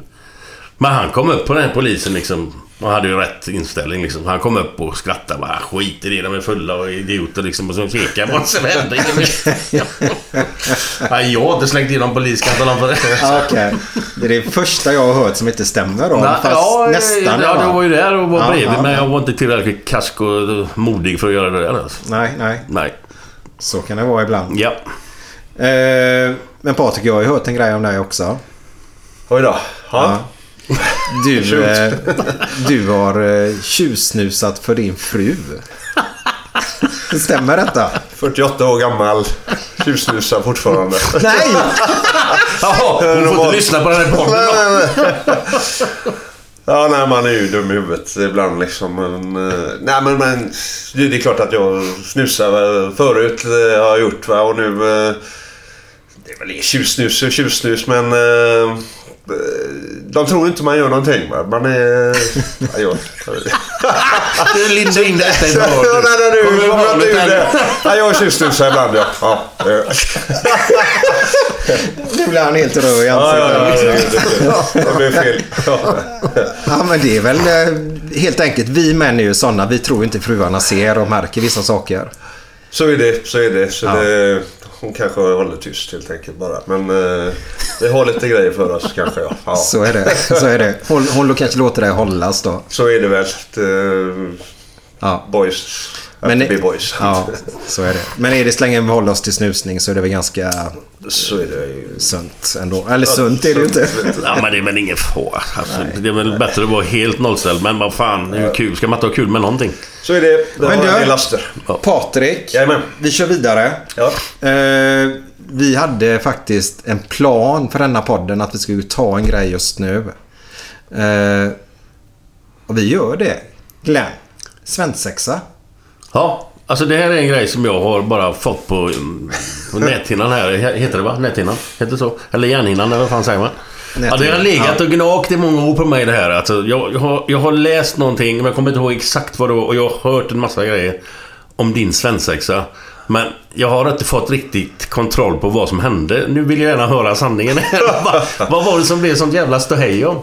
Men han kom upp på den här polisen liksom. Och hade ju rätt inställning liksom. Han kom upp och skrattade bara. Skit i det, de är fulla och idioter liksom. Och så pekade jag på vad som hände. Nej, jag har inte slängt in någon polis kan jag tala om för det. Ja, Okej. Det är det första jag har hört som inte stämmer då. Nej, fast ja, nästan. Ja, jag var ju där och var Ja, bredvid. ja, men ja. jag var inte tillräckligt kask och modig för att göra det där alltså. Nej, nej. Nej. Så kan det vara ibland. Ja. Eh, men Patrik, jag har ju hört en grej om dig också. Oj då. Ja. Du, eh, du har eh, tjuvsnusat för din fru. Stämmer detta? 48 år gammal. Tjuvsnusar fortfarande. Nej! Jaha, hon får inte lyssna på den här podden då. Ja, nej, man är ju dum i huvudet ibland liksom. Men, eh, nej, men, men det är klart att jag snusade förut. eh, har jag gjort va. Och nu... Det är väl tjuvsnus och tjuvsnus men... eh, De tror inte man gör någonting va. Man är... Ja, jag, Du lindar in detta i Ja, ett nej, nej, nu Kommer jag vanligt ur det. Ja, jag tjuvsnusar ibland ja. ja. Nu blir han helt röd i Ja, ja, ja, ansiktet. ja, det- blev fel. Ja. Ja, men det är väl eh, helt enkelt. Vi män är ju sådana. Vi tror inte fruarna ser och märker vissa saker. Så är det, så är det. Så Ja. det hon kanske håller tyst helt enkelt bara. Men eh, vi har lite grejer för oss kanske. Ja. Ja. Så är det. Så är det. Hon, hon kanske låter det hållas då. Så är det väl. Det, Ja. boys. Men, be boys. ja, så är det. Men är det så länge vi håller oss till snusning så är det väl ganska Så är det ju. sunt ändå. Eller sunt är det ju inte. Ja, men det är väl ingen fara. Alltså, det är väl bättre att vara helt nollställd. Men vad fan, hur kul? Ska man inte ha kul med någonting? Så är det. Det Men du- laster. Patrik, Jajamän. vi kör vidare. Ja. Eh, vi hade faktiskt en plan för denna podden att vi skulle ta en grej just nu. Eh, och vi gör det. Glenn, svensexa. Ja, alltså det här är en grej som jag har bara fått på, på näthinnan här. Heter det va? Näthinnan? Heter det så? Eller hjärnhinnan, eller vad fan säger man? Ja, det har legat och gnagt i många år på mig det här. Alltså, jag, jag, har, jag har läst någonting, men jag kommer inte ihåg exakt vad det var. Och jag har hört en massa grejer om din svensexa. Men jag har inte fått riktigt kontroll på vad som hände. Nu vill jag gärna höra sanningen. vad, vad var det som blev sånt jävla ståhej om?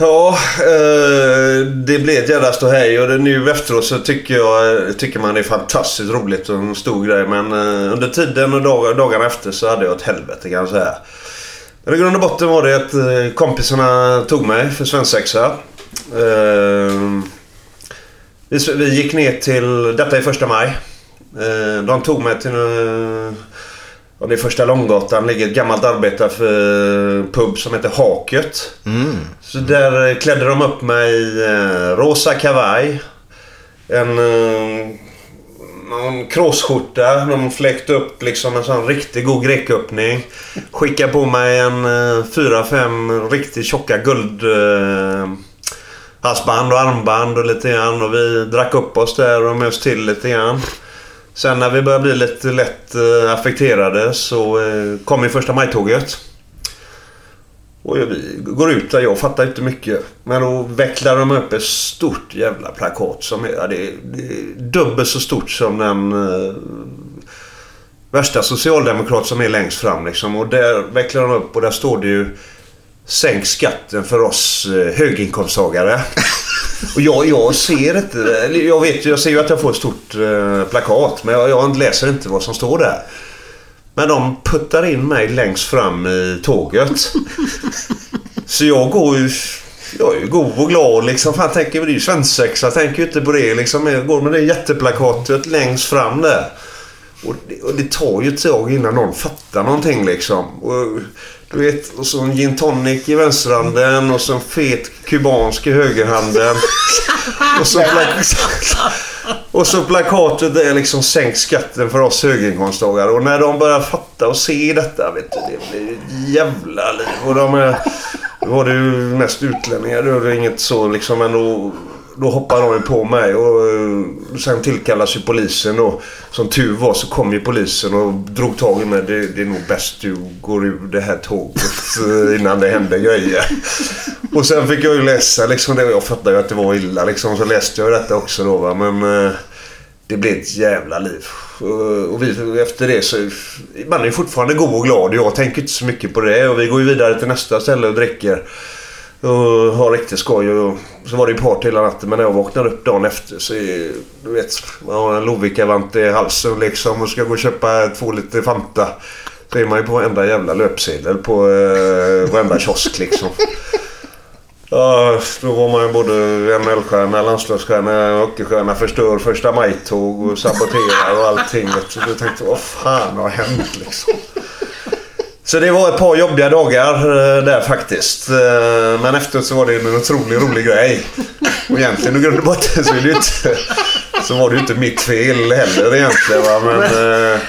Ja, eh, det blev ett jävla ståhej och det, nu efteråt så tycker, jag, tycker man det är fantastiskt roligt och en stor grej. Men eh, under tiden och dag, dagarna efter så hade jag ett helvete kan jag säga. Men i grund och botten var det att eh, kompisarna tog mig för svensexa. Eh, vi, vi gick ner till, detta är första maj. Eh, de tog mig till eh, Ja, det är första Långgatan ligger ett gammalt arbetarpub som heter Haket. Så där eh, klädde de upp mig i eh, rosa kavaj. En, eh, någon crossskjorta. De fläkte upp liksom en sån riktigt god gräcköppning. Skickade på mig en fyra, fem riktigt tjocka guld... Eh, halsband och armband och lite grann. Och vi drack upp oss där och mös till lite grann. Sen när vi började bli lite lätt eh, affekterade så eh, kom ju första majtåget. Och vi går ut där, jag fattar inte mycket. Men då vecklar de upp ett stort jävla plakat som är, ja, det är, det är dubbelt så stort som den... eh, värsta socialdemokrat som är längst fram liksom. Och där vecklar de upp och där står det ju Sänk skatten för oss eh, höginkomsttagare. och jag, jag ser inte... Jag vet ju, jag ser ju att jag får ett stort eh, plakat. Men jag, jag läser inte vad som står där. Men de puttar in mig längst fram i tåget. Så jag går ju... Jag är ju god och glad liksom. Fan, tänker, det är ju svensexa. Jag tänker ju inte på det liksom. Jag går med det jätteplakatet längst fram där. Och det, och det tar ju ett tag innan någon fattar någonting liksom. Och, du vet, och så en gin tonic i vänsterhanden och så en fet kubansk i högerhanden. och, så och så plakatet där liksom sänk skatten för oss höginkomsttagare. Och när de börjar fatta och se detta, vet du, det blir ett jävla liv. Och de är... Var det ju mest utlänningar. Det var inget så liksom. Men då, hoppar hoppade de ju på mig och eh, sen tillkallas ju polisen och som tur var så kom ju polisen och drog tag i mig. Det, det är nog bäst du går ur det här tåget eh, innan det händer grejer. Och sen fick jag ju läsa liksom det. Jag fattade ju att det var illa liksom. Så läste jag detta också då va. Men eh, det blev ett jävla liv. Och- Och vi, efter det så... Man är ju fortfarande god och glad. Jag tänker inte så mycket på det. Och vi går ju vidare till nästa ställe och dricker. Och ha riktigt skoj. Och så var det ju party hela natten. Men när jag vaknar upp dagen efter så är Du vet, man har en lovikkavant i halsen liksom. Och ska gå och köpa två liter Fanta. Så är man ju på varenda jävla löpsedel på eh, varenda kiosk liksom. Ja, då var man ju både NHL-stjärna, landslagsstjärna, hockeystjärna, förstör första maj-tåg och saboterar och allting. vet du. Så jag tänkte, vad fan har hänt liksom? Så det var ett par jobbiga dagar eh, där faktiskt. Eh, men efteråt så var det en otroligt rolig grej. Och egentligen i grund och botten så är det ju inte... Så var det ju inte mitt fel heller egentligen va. Men... eh,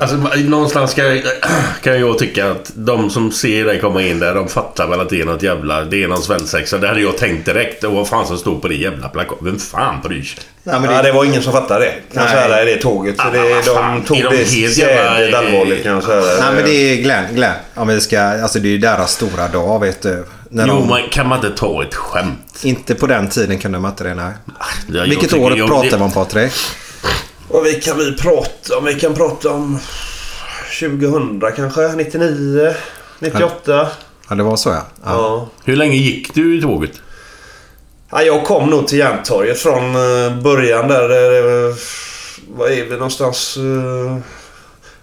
Alltså, någonstans ska, kan jag tycka att de som ser dig komma in där, de fattar väl att det är något jävla... Det är någon svensexa. Det hade jag tänkt direkt. Och vad fan som stod på det jävla plakatet. Vem fan bryr sig? Nej, men det... Ja, det var ingen som fattade det. Kan jag säga det, det tåget. Så det, vad fan, de tog är de det jävligt allvarligt kan jag säga. Nej men det är Glenn. Glenn. Om vi ska, alltså det är ju deras stora dag vet du. När Jo, de, men kan man inte ta ett skämt? Inte på den tiden kunde man inte det nej. jag Vilket tycker år jag- pratar om Patrik? Och vi kan vi prata om? Vi kan prata om 2000 kanske? 99? 98? Ja det var så ja. Ja. Hur länge gick du i tåget? Ja, jag kom nog till Järntorget från eh, början där. Vad är vi någonstans? eh,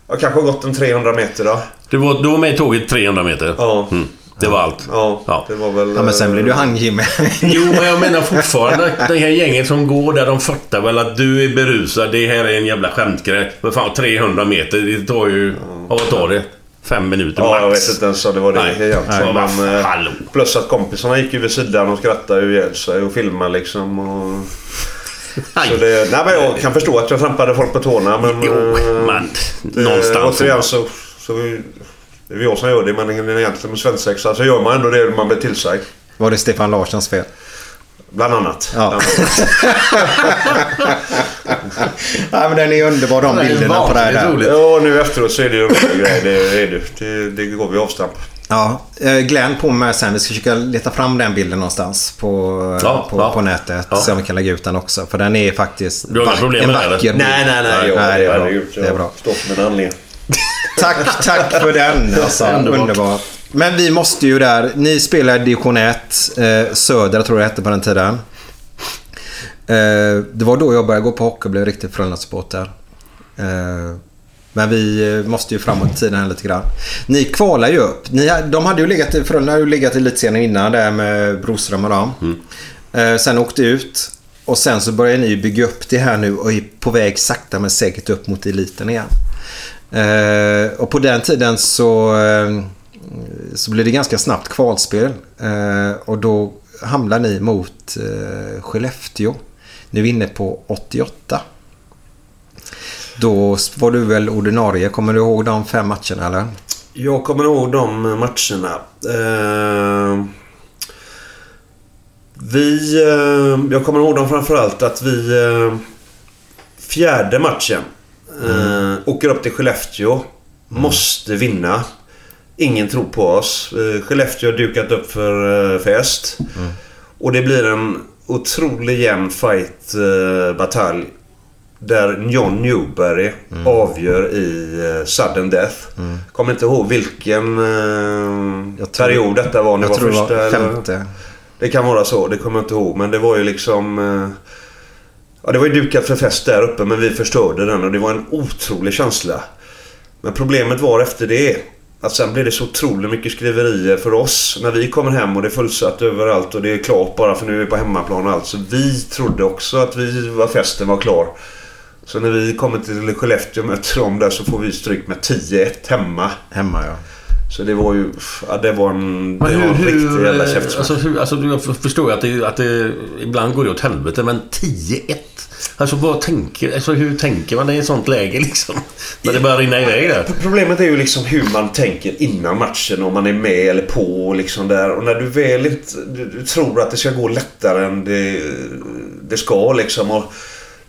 Jag kanske har gått en 300 meter då. Du var, du var med i tåget 300 meter? Ja. Mm. Det var allt? Ja, det var väl... Ja men sen blev du eh, handgimme. Jo, men jag menar fortfarande det här gänget som går där, de fattar väl att du är berusad. Det här är en jävla skämtgrej. Men fan, 300 meter, det tar ju... Ja, vad tar det? Fem minuter Ja, max. jag vet inte ens vad det var det Nej. egentligen. Nej, men, eh, plus att kompisarna gick ju vid sidan och skrattade ihjäl sig och filmade liksom. Och... Så det, nej, men jag kan förstå att jag trampade folk på tårna men... Jo, eh, men det- någonstans. Återigen så... så det är jag som gör det men egentligen med svensexa så gör man ändå det man blir tillsagd. Var det Stefan Larssons fel? Bland annat. Ja. Ja men den är underbar de bilderna på det här. Ja, nu efteråt så är det ju en grej. Det, är det, det, det går vi avstamp. Ja, eh, Glenn på med sen. Vi ska försöka leta fram den bilden någonstans på, Ja, på, ja. på nätet. Ja. Se om vi kan lägga ut den också. För den är faktiskt Du har vack- problem en vacker bild. Nej, nej, nej. Ja, nej det, är bra. det är bra. Stopp med en anledning. Tack, tack för den. Alltså, Underbart. Men vi måste ju där. Ni spelar division 1. Eh, Södra tror jag det hette på den tiden. Eh, det var då jag började gå på hockey och blev riktigt Frölunda-supporter. Eh, men vi eh, måste ju framåt i tiden här lite grann. Ni kvalar ju upp. Ni, de hade ju legat i, Frölunda hade ju legat i elitserien innan där med Broström och dem. Eh, sen åkte ut. Och sen så börjar ni bygga upp det här nu och är på väg sakta men säkert upp mot eliten igen. Eh, och på den tiden så, eh, så blev det ganska snabbt kvalspel. Eh, och då hamnar ni mot eh, Skellefteå. Nu inne på 88. Då var du väl ordinarie. Kommer du ihåg de fem matcherna eller? Jag kommer ihåg de matcherna. Eh, vi... Eh, jag kommer ihåg dem framförallt att vi... Eh, fjärde matchen. Eh, åker upp till Skellefteå. Måste vinna. Ingen tror på oss. Eh, Skellefteå har dukat upp för eh, fest. Och det blir en otrolig jämn fight, eh, batalj. Där John Newberry Mm. avgör i eh, sudden death. Kommer inte ihåg vilken eh, period detta var. jag var tror det var första eller- femte. Det kan vara så, det kommer jag inte ihåg. Men det var ju liksom... eh, Ja, det var ju dukat för fest där uppe men vi förstörde den och det var en otrolig känsla. Men problemet var efter det att sen blev det så otroligt mycket skriverier för oss när vi kommer hem och det är fullsatt överallt och det är klart bara för nu är vi på hemmaplan och allt. Så vi trodde också att vi var festen var klar. Så när vi kommer till Skellefteå och möter dem där så får vi stryk med 10-1 hemma. Hemma ja. Så det var ju... Ja, det var en, det Men var en hur, riktig hur, jävla eh, käftsmäll. alltså, hur, alltså, jag förstår ju att det, att det ibland går det åt helvete, men 10-1. Alltså, vad tänker, alltså, hur tänker man i ett sånt läge liksom? När det börjar rinna iväg där. Problemet är ju liksom hur man tänker innan matchen. Om man är med eller på och liksom där. Och när du väl inte... Du, du tror att det ska gå lättare än det, det ska liksom. Och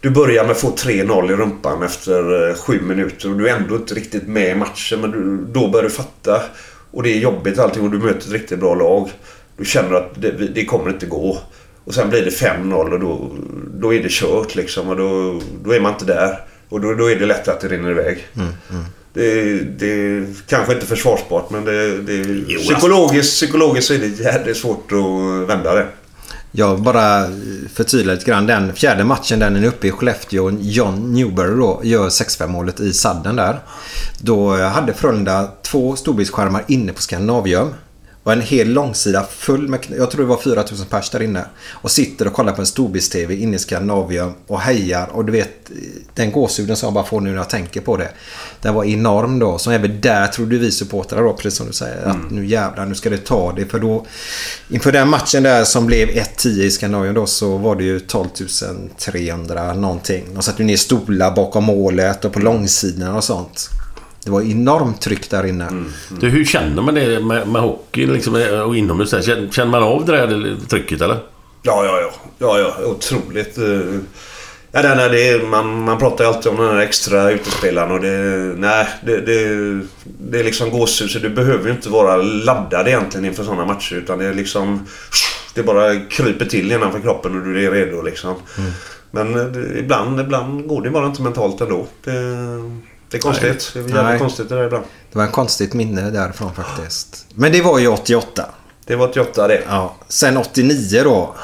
du börjar med att få 3-0 i rumpan efter eh, sju minuter och du är ändå inte riktigt med i matchen. Men du, då börjar du fatta. Och det är jobbigt allting och du möter ett riktigt bra lag. Du känner att det, det kommer inte gå. Och sen blir det 5-0 och då, då är det kört liksom. Och då, då är man inte där. Och då, då är det lätt att det rinner iväg. Det, det är kanske inte försvarsbart men det, det, psykologiskt, psykologiskt så är det jävligt svårt att vända det. Jag bara eh, förtydligar lite grann. Den fjärde matchen där ni är uppe i Skellefteå. John Newberry då gör 6-5 målet i sadden där. Då hade Frölunda två storbildsskärmar inne på Scandinavium. Och en hel långsida full med, jag tror det var 4000 pers där inne. Och sitter och kollar på en storbilds-tv inne i Scandinavium och hejar. Och du vet, den gåshuden som jag bara får nu när jag tänker på det. Den var enorm då. Så även där trodde vi supportrar då, precis som du säger, att nu jävlar, nu ska det ta det. För då, inför den matchen där som blev 1-10 i Skandinavien då så var det ju 12 300 någonting. De satte ju ner stolar bakom målet och på långsidan och sånt. Det var enormt tryck där inne. Du, hur känner man det med, med hockey liksom, och inomhus? Känner, känner man av det där trycket eller? Ja, ja, ja. ja, ja otroligt. eh. Ja, det, nej, det man, man pratar ju alltid om den här extra utespelaren och det... Nej, det, det, det är liksom gåshud. Så du behöver ju inte vara laddad egentligen inför sådana matcher. Utan det är liksom... Det bara kryper till innanför kroppen och du är redo liksom. Men eh, det, ibland, ibland går det bara inte mentalt ändå. Det, det är konstigt. Det är jävligt Nej. konstigt det där ibland. Det var en konstigt minne därifrån faktiskt. Men det var ju 88. Det var 88 det. Ja. Sen 89 då.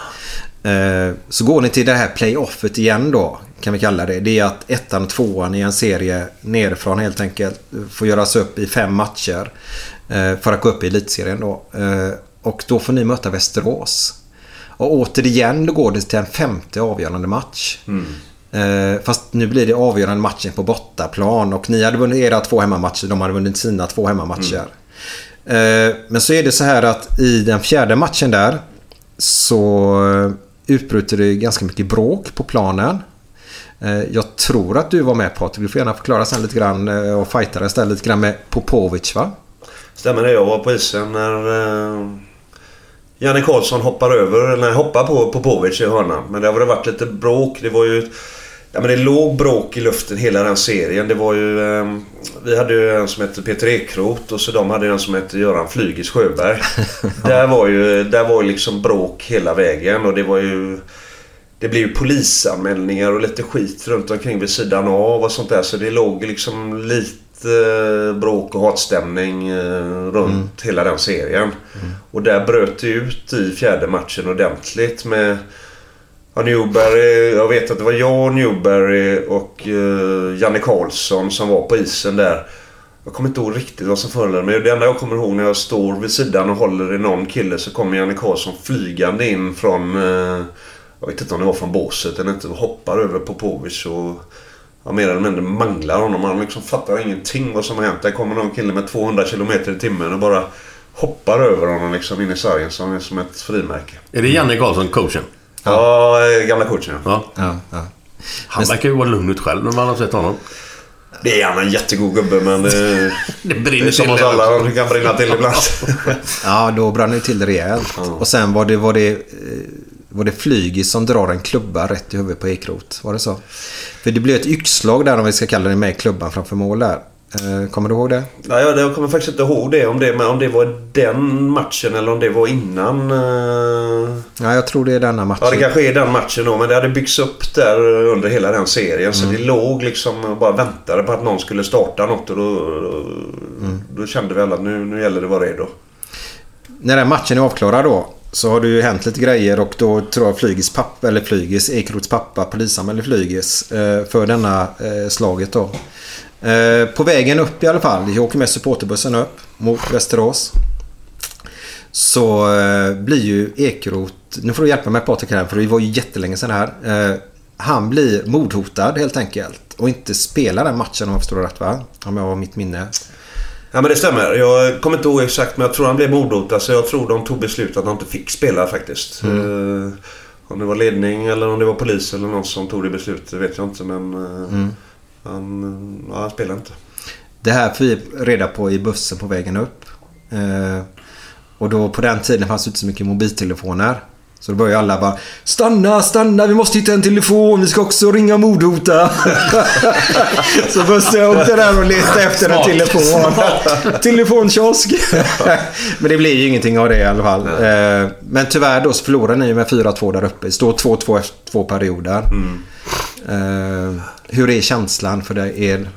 Eh, så går ni till det här playoffet igen då. Kan vi kalla det. Det är att ettan och tvåan i en serie nerifrån helt enkelt får göras upp i fem matcher. Eh, för att gå upp i elitserien då. Eh, och då får ni möta Västerås. Och återigen då går det till en femte avgörande match. Eh, fast nu blir det avgörande matchen på bortaplan. Och ni hade vunnit era två hemmamatcher. De hade vunnit sina två hemmamatcher. Eh, men så är det så här att i den fjärde matchen där så eh, utbryter det ganska mycket bråk på planen. Eh, Jag tror att du var med Patrik. Du får gärna förklara sen lite grann eh, och fighta istället lite grann med Popovic va? Stämmer det. Jag var på isen när eh, Janne Karlsson hoppar över, eller hoppar på Popovic i hörnan. Men det har väl varit lite bråk. Det var ju... Ja men det låg bråk i luften hela den serien. Det var ju... Eh, vi hade ju en som hette Peter Ekroth och så de hade en som hette Göran Flygis Sjöberg. där var ju där var liksom bråk hela vägen och det var ju... Det blev ju polisanmälningar och lite skit runt omkring vid sidan av och sånt där. Så det låg liksom lite eh, bråk och hatstämning eh, runt hela den serien. Och där bröt det ut i fjärde matchen ordentligt med ja, Newberry. Eh, jag vet att det var jag, Newberry eh, och eh, Janne Karlsson som var på isen där. Jag kommer inte ihåg riktigt vad som föll mig. Det enda jag kommer ihåg när jag står vid sidan och håller i någon kille så kommer Janne Karlsson flygande in från... eh, jag vet inte om det var från båset eller inte. Hoppar över Popovic och... Ja, mer eller mindre manglar honom. Han liksom fattar ingenting vad som har hänt. Där kommer någon kille med 200 km i timmen och bara hoppar över honom liksom in i sargen som är som ett frimärke. Är det Janne Karlsson, coachen? Ja, eh, gamla coachen ja. Ja. Ja, ja. Han verkar ju vara lugn ut själv när man har sett honom. Det är han en jättegod gubbe men det, Det det brinner är som till oss det alla. Det kan brinna till ibland. Ja, då brann det till rejält. Och sen var det, var det, eh, var det Flygis som drar en klubba rätt i huvudet på Ekrot. Var det så? För det blev ett yxslag där om vi ska kalla det med klubban framför mål där. Eh, kommer du ihåg det? Nej, jag, kommer faktiskt inte ihåg det om, det. men om det var den matchen eller om det var innan. eh, Ja, jag tror det är denna matchen. Ja, det kanske är den matchen då. Men det hade byggts upp där under hela den serien. Så Mm. det låg liksom och bara väntade på att någon skulle starta något. Och då, Mm. då kände vi alla att nu, nu gäller det att vara redo. När den matchen är avklarad då så har det ju hänt lite grejer och då tror jag Flygis pappa, eller Flygis, Ekeroths pappa polisanmälde Flygis eh, för denna slaget då. Eh, på vägen upp i alla fall, jag åker med supporterbussen upp mot Västerås. Så eh, blir ju Ekeroth, nu får du hjälpa mig Patrik här för det var ju jättelänge sedan här. Eh, han blir mordhotad helt enkelt och inte spelar den matchen om jag förstår rätt va? Om jag har mitt minne. Ja men det stämmer. Jag kommer inte ihåg exakt men jag tror han blev mordhotad. Så jag tror de tog beslut att han inte fick spela faktiskt. Mm. Om det var ledning eller om det var polis eller någon som tog det beslutet vet jag inte. Men Mm. Han, ja, han spelade inte. Det här fick vi reda på i bussen på vägen upp. Eh, och då på den tiden fanns det inte så mycket mobiltelefoner. Så då började alla bara Stanna, stanna, vi måste hitta en telefon, vi ska också ringa mordhota. så bussen åkte där och letade efter en Smart. telefon. Telefonkiosk. Men det blir ju ingenting av det i alla fall. Eh, men tyvärr då så förlorade ni med 4-2 där uppe. Det står 2-2 efter två perioder. Eh, hur är känslan för dig? Er?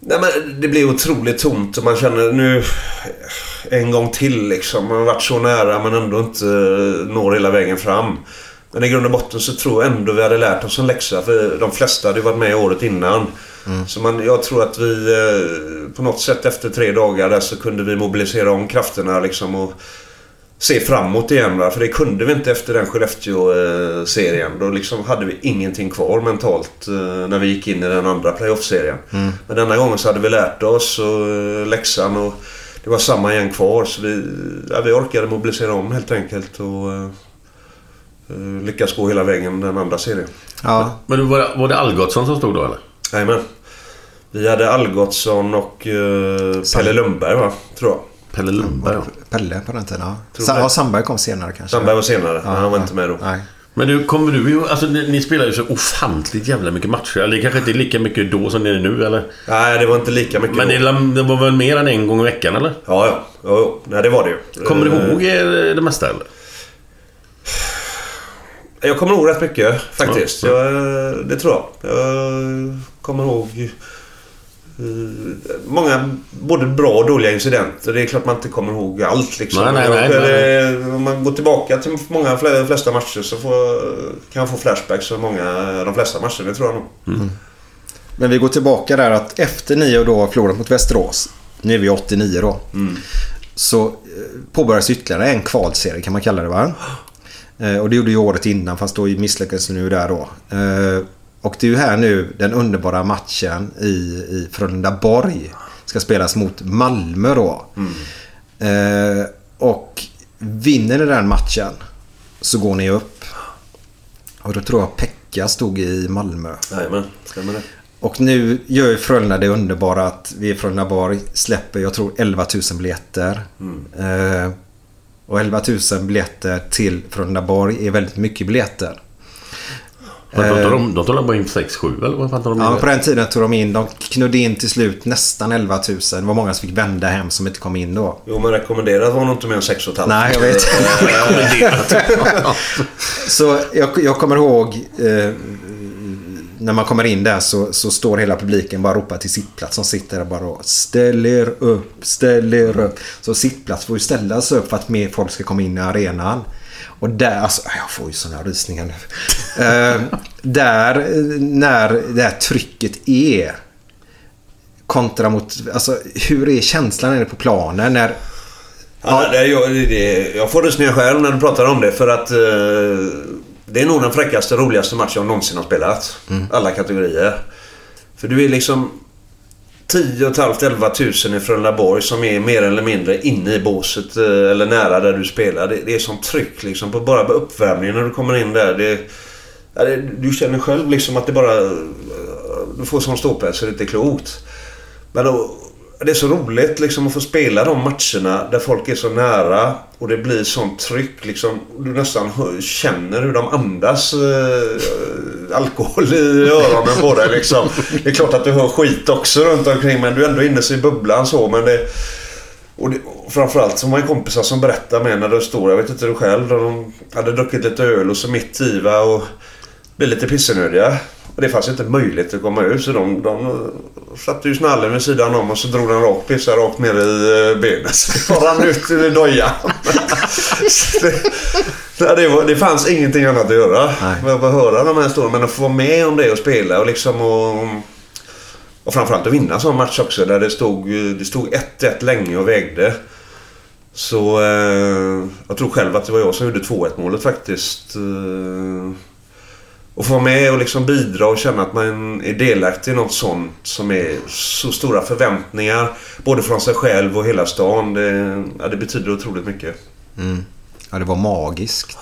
Nej men det blir otroligt tomt och man känner nu en gång till liksom. Man har varit så nära men ändå inte når hela vägen fram. Men i grund och botten så tror jag ändå vi hade lärt oss en läxa. För de flesta hade ju varit med året innan. Så man, jag tror att vi eh, på något sätt efter tre dagar där så kunde vi mobilisera om krafterna liksom och se framåt igen. Va? För det kunde vi inte efter den Skellefteå-serien. Då liksom hade vi ingenting kvar mentalt eh, när vi gick in i den andra playoff-serien. Mm. Men denna gången så hade vi lärt oss och, eh, läxan och det var samma gäng kvar. Så vi, ja, vi orkade mobilisera om helt enkelt och eh, lyckas gå hela vägen den andra serien. Ja. Men var det, var det Algotsson som stod då eller? Jajamän. Vi hade Algotsson och eh, Pelle Lundberg va? Tror jag. Pelle Lundberg ja. Pelle på den tiden, ja. Sa- ja Sandberg kom senare kanske. Sandberg var senare, men han var ja. inte med då. Nej. Men du, kommer du ju... Alltså ni, ni spelar ju så ofantligt jävla mycket matcher. Eller det kanske inte är lika mycket då som det är nu eller? Nej, det var inte lika mycket Men då. det, det var väl mer än en gång i veckan eller? Ja, ja. Jo, jo. Nej, det var det ju. Kommer du Eh, ihåg eh, det mesta eller? Jag kommer ihåg rätt mycket faktiskt. Ja, Jag, det tror jag. Jag kommer ihåg eh, många både bra och dåliga incidenter. Det är klart man inte kommer ihåg allt. Liksom. Nej, nej, nej, Och, nej, eh, Om man går tillbaka till många fle- flesta matcher så får, kan jag få flashbacks av många, de flesta matcher. Det tror jag nog. Men vi går tillbaka där att efter ni då förlorat mot Västerås. Nu är vi 89 då. Så eh, påbörjas ytterligare en kvalserie kan man kalla det va? Eh, Och det gjorde ju året innan fast då misslyckades ni nu där då. Och det är ju här nu den underbara matchen i, i Frölunda-Borg ska spelas mot Malmö då. Eh, Och vinner ni den matchen så går ni upp. Och då tror jag Pekka stod i Malmö. Jajamän, stämmer det. Och nu gör ju Frölunda det underbara att vi i Frölunda-Borg släpper, jag tror 11 000 biljetter. Eh, och 11 000 biljetter till Frölunda-Borg är väldigt mycket biljetter. Men Eh, De de tar bara in 6-7 eller vad fan tar de in? Ja, men på den tiden tog de in, de knudde in till slut nästan 11 000. Det var många som fick vända hem som inte kom in då. Jo, men rekommenderat var nog inte mer än 6 500. Nej, jag vet. Så jag, jag kommer ihåg eh, när man kommer in där så, så står hela publiken bara ropar till sittplats som sitter där bara och ställ er upp, ställ er upp. Så sittplats får ju ställa sig upp för att mer folk ska komma in i arenan. Och där, alltså jag får ju sådana rysningar nu. Eh, där, när det här trycket är kontra mot, alltså hur är känslan nere på planen när Ja, det, jag, det, jag får rysningar själv när du pratar om det för att eh, det är nog den fräckaste, roligaste matchen jag någonsin har spelat. Alla kategorier. För du är liksom 10 500-11 tusen i Laborg som är mer eller mindre inne i båset eh, eller nära där du spelar. Det, det är sånt tryck liksom på bara på uppvärmningen när du kommer in där. Det, det, du känner själv liksom att det bara... Eh, du får sån ståpäls så det inte är klokt. Men då, det är så roligt liksom att få spela de matcherna där folk är så nära och det blir sånt tryck liksom. Du nästan hör, känner hur de andas. eh, alkohol i öronen på dig liksom. Det är klart att du hör skit också runt omkring men du är ändå inne i bubblan så. Men det, och, det, och framförallt så har man kompisar som berättar med när du står, jag vet inte du själv, de hade druckit lite öl och så mitt i va, och blir lite pissenödiga. Och det fanns inte möjlighet att komma ut så de, de satte ju snallen vid sidan om och så drog den rakt, pissade rakt ner i eh, benet. Så rann ut i dojan. det, det, var, det fanns ingenting annat att göra. Nej. Att höra de här historierna men att få vara med om det och spela och liksom och, och framförallt att vinna en sån match också där det stod, det stod 1-1 länge och vägde. Så eh, jag tror själv att det var jag som gjorde 2-1 målet faktiskt. Eh, och få vara med och liksom bidra och känna att man är delaktig i något sånt som är så stora förväntningar. Både från sig själv och hela stan. Det, ja, det betyder otroligt mycket. Mm. Ja, det var magiskt.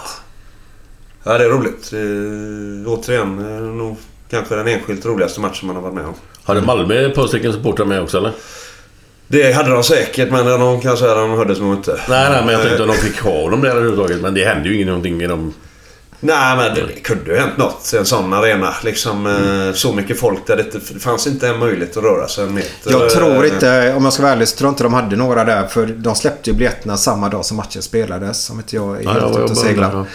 Ja, det är roligt. Det, återigen, nog kanske den enskilt roligaste matchen man har varit med om. Hade Malmö ett par stycken supportrar med också eller? Det hade de säkert men de kanske de hördes nog inte. Nej, nej men jag tänkte om de fick ha dem där överhuvudtaget. Men det hände ju ingenting med dem. Nej, men det kunde ju hänt något i en sån arena. Liksom, mm. Så mycket folk där det, det fanns inte en möjlighet att röra sig en meter. Jag tror inte, om jag ska vara ärlig, så tror jag inte de hade några där. För de släppte ju biljetterna samma dag som matchen spelades. Om inte jag är helt ute och seglar.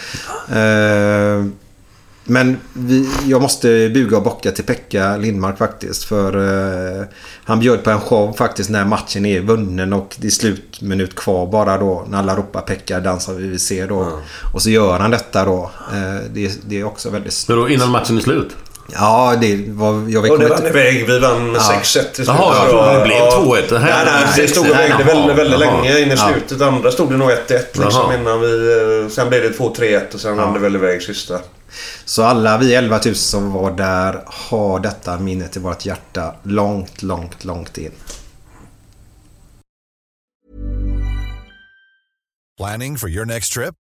Men vi, jag måste buga och bocka till Pekka Lindmark faktiskt. För uh, han bjöd på en show faktiskt när matchen är vunnen och det är slutminut kvar bara då. När alla ropar Pekka dansar vi vill se då. Mm. Och så gör han detta då. Uh, det, det, är också väldigt... Då innan matchen är slut? Ja, det var... Jag vet och det vann iväg. Vi vann med ja. 6-1 till slut. Jaha, jag trodde det blev 2-1. Nej, nej, det stod och vägde väldigt, väldigt länge in i slutet. Ja. Andra stod det nog 1-1 liksom innan vi... Sen blev det 2-3-1 och sen ja. rann det väl iväg sista. Så alla vi 11 000 som var där har detta minnet i vårt hjärta långt, långt, långt in. Planning for your next trip?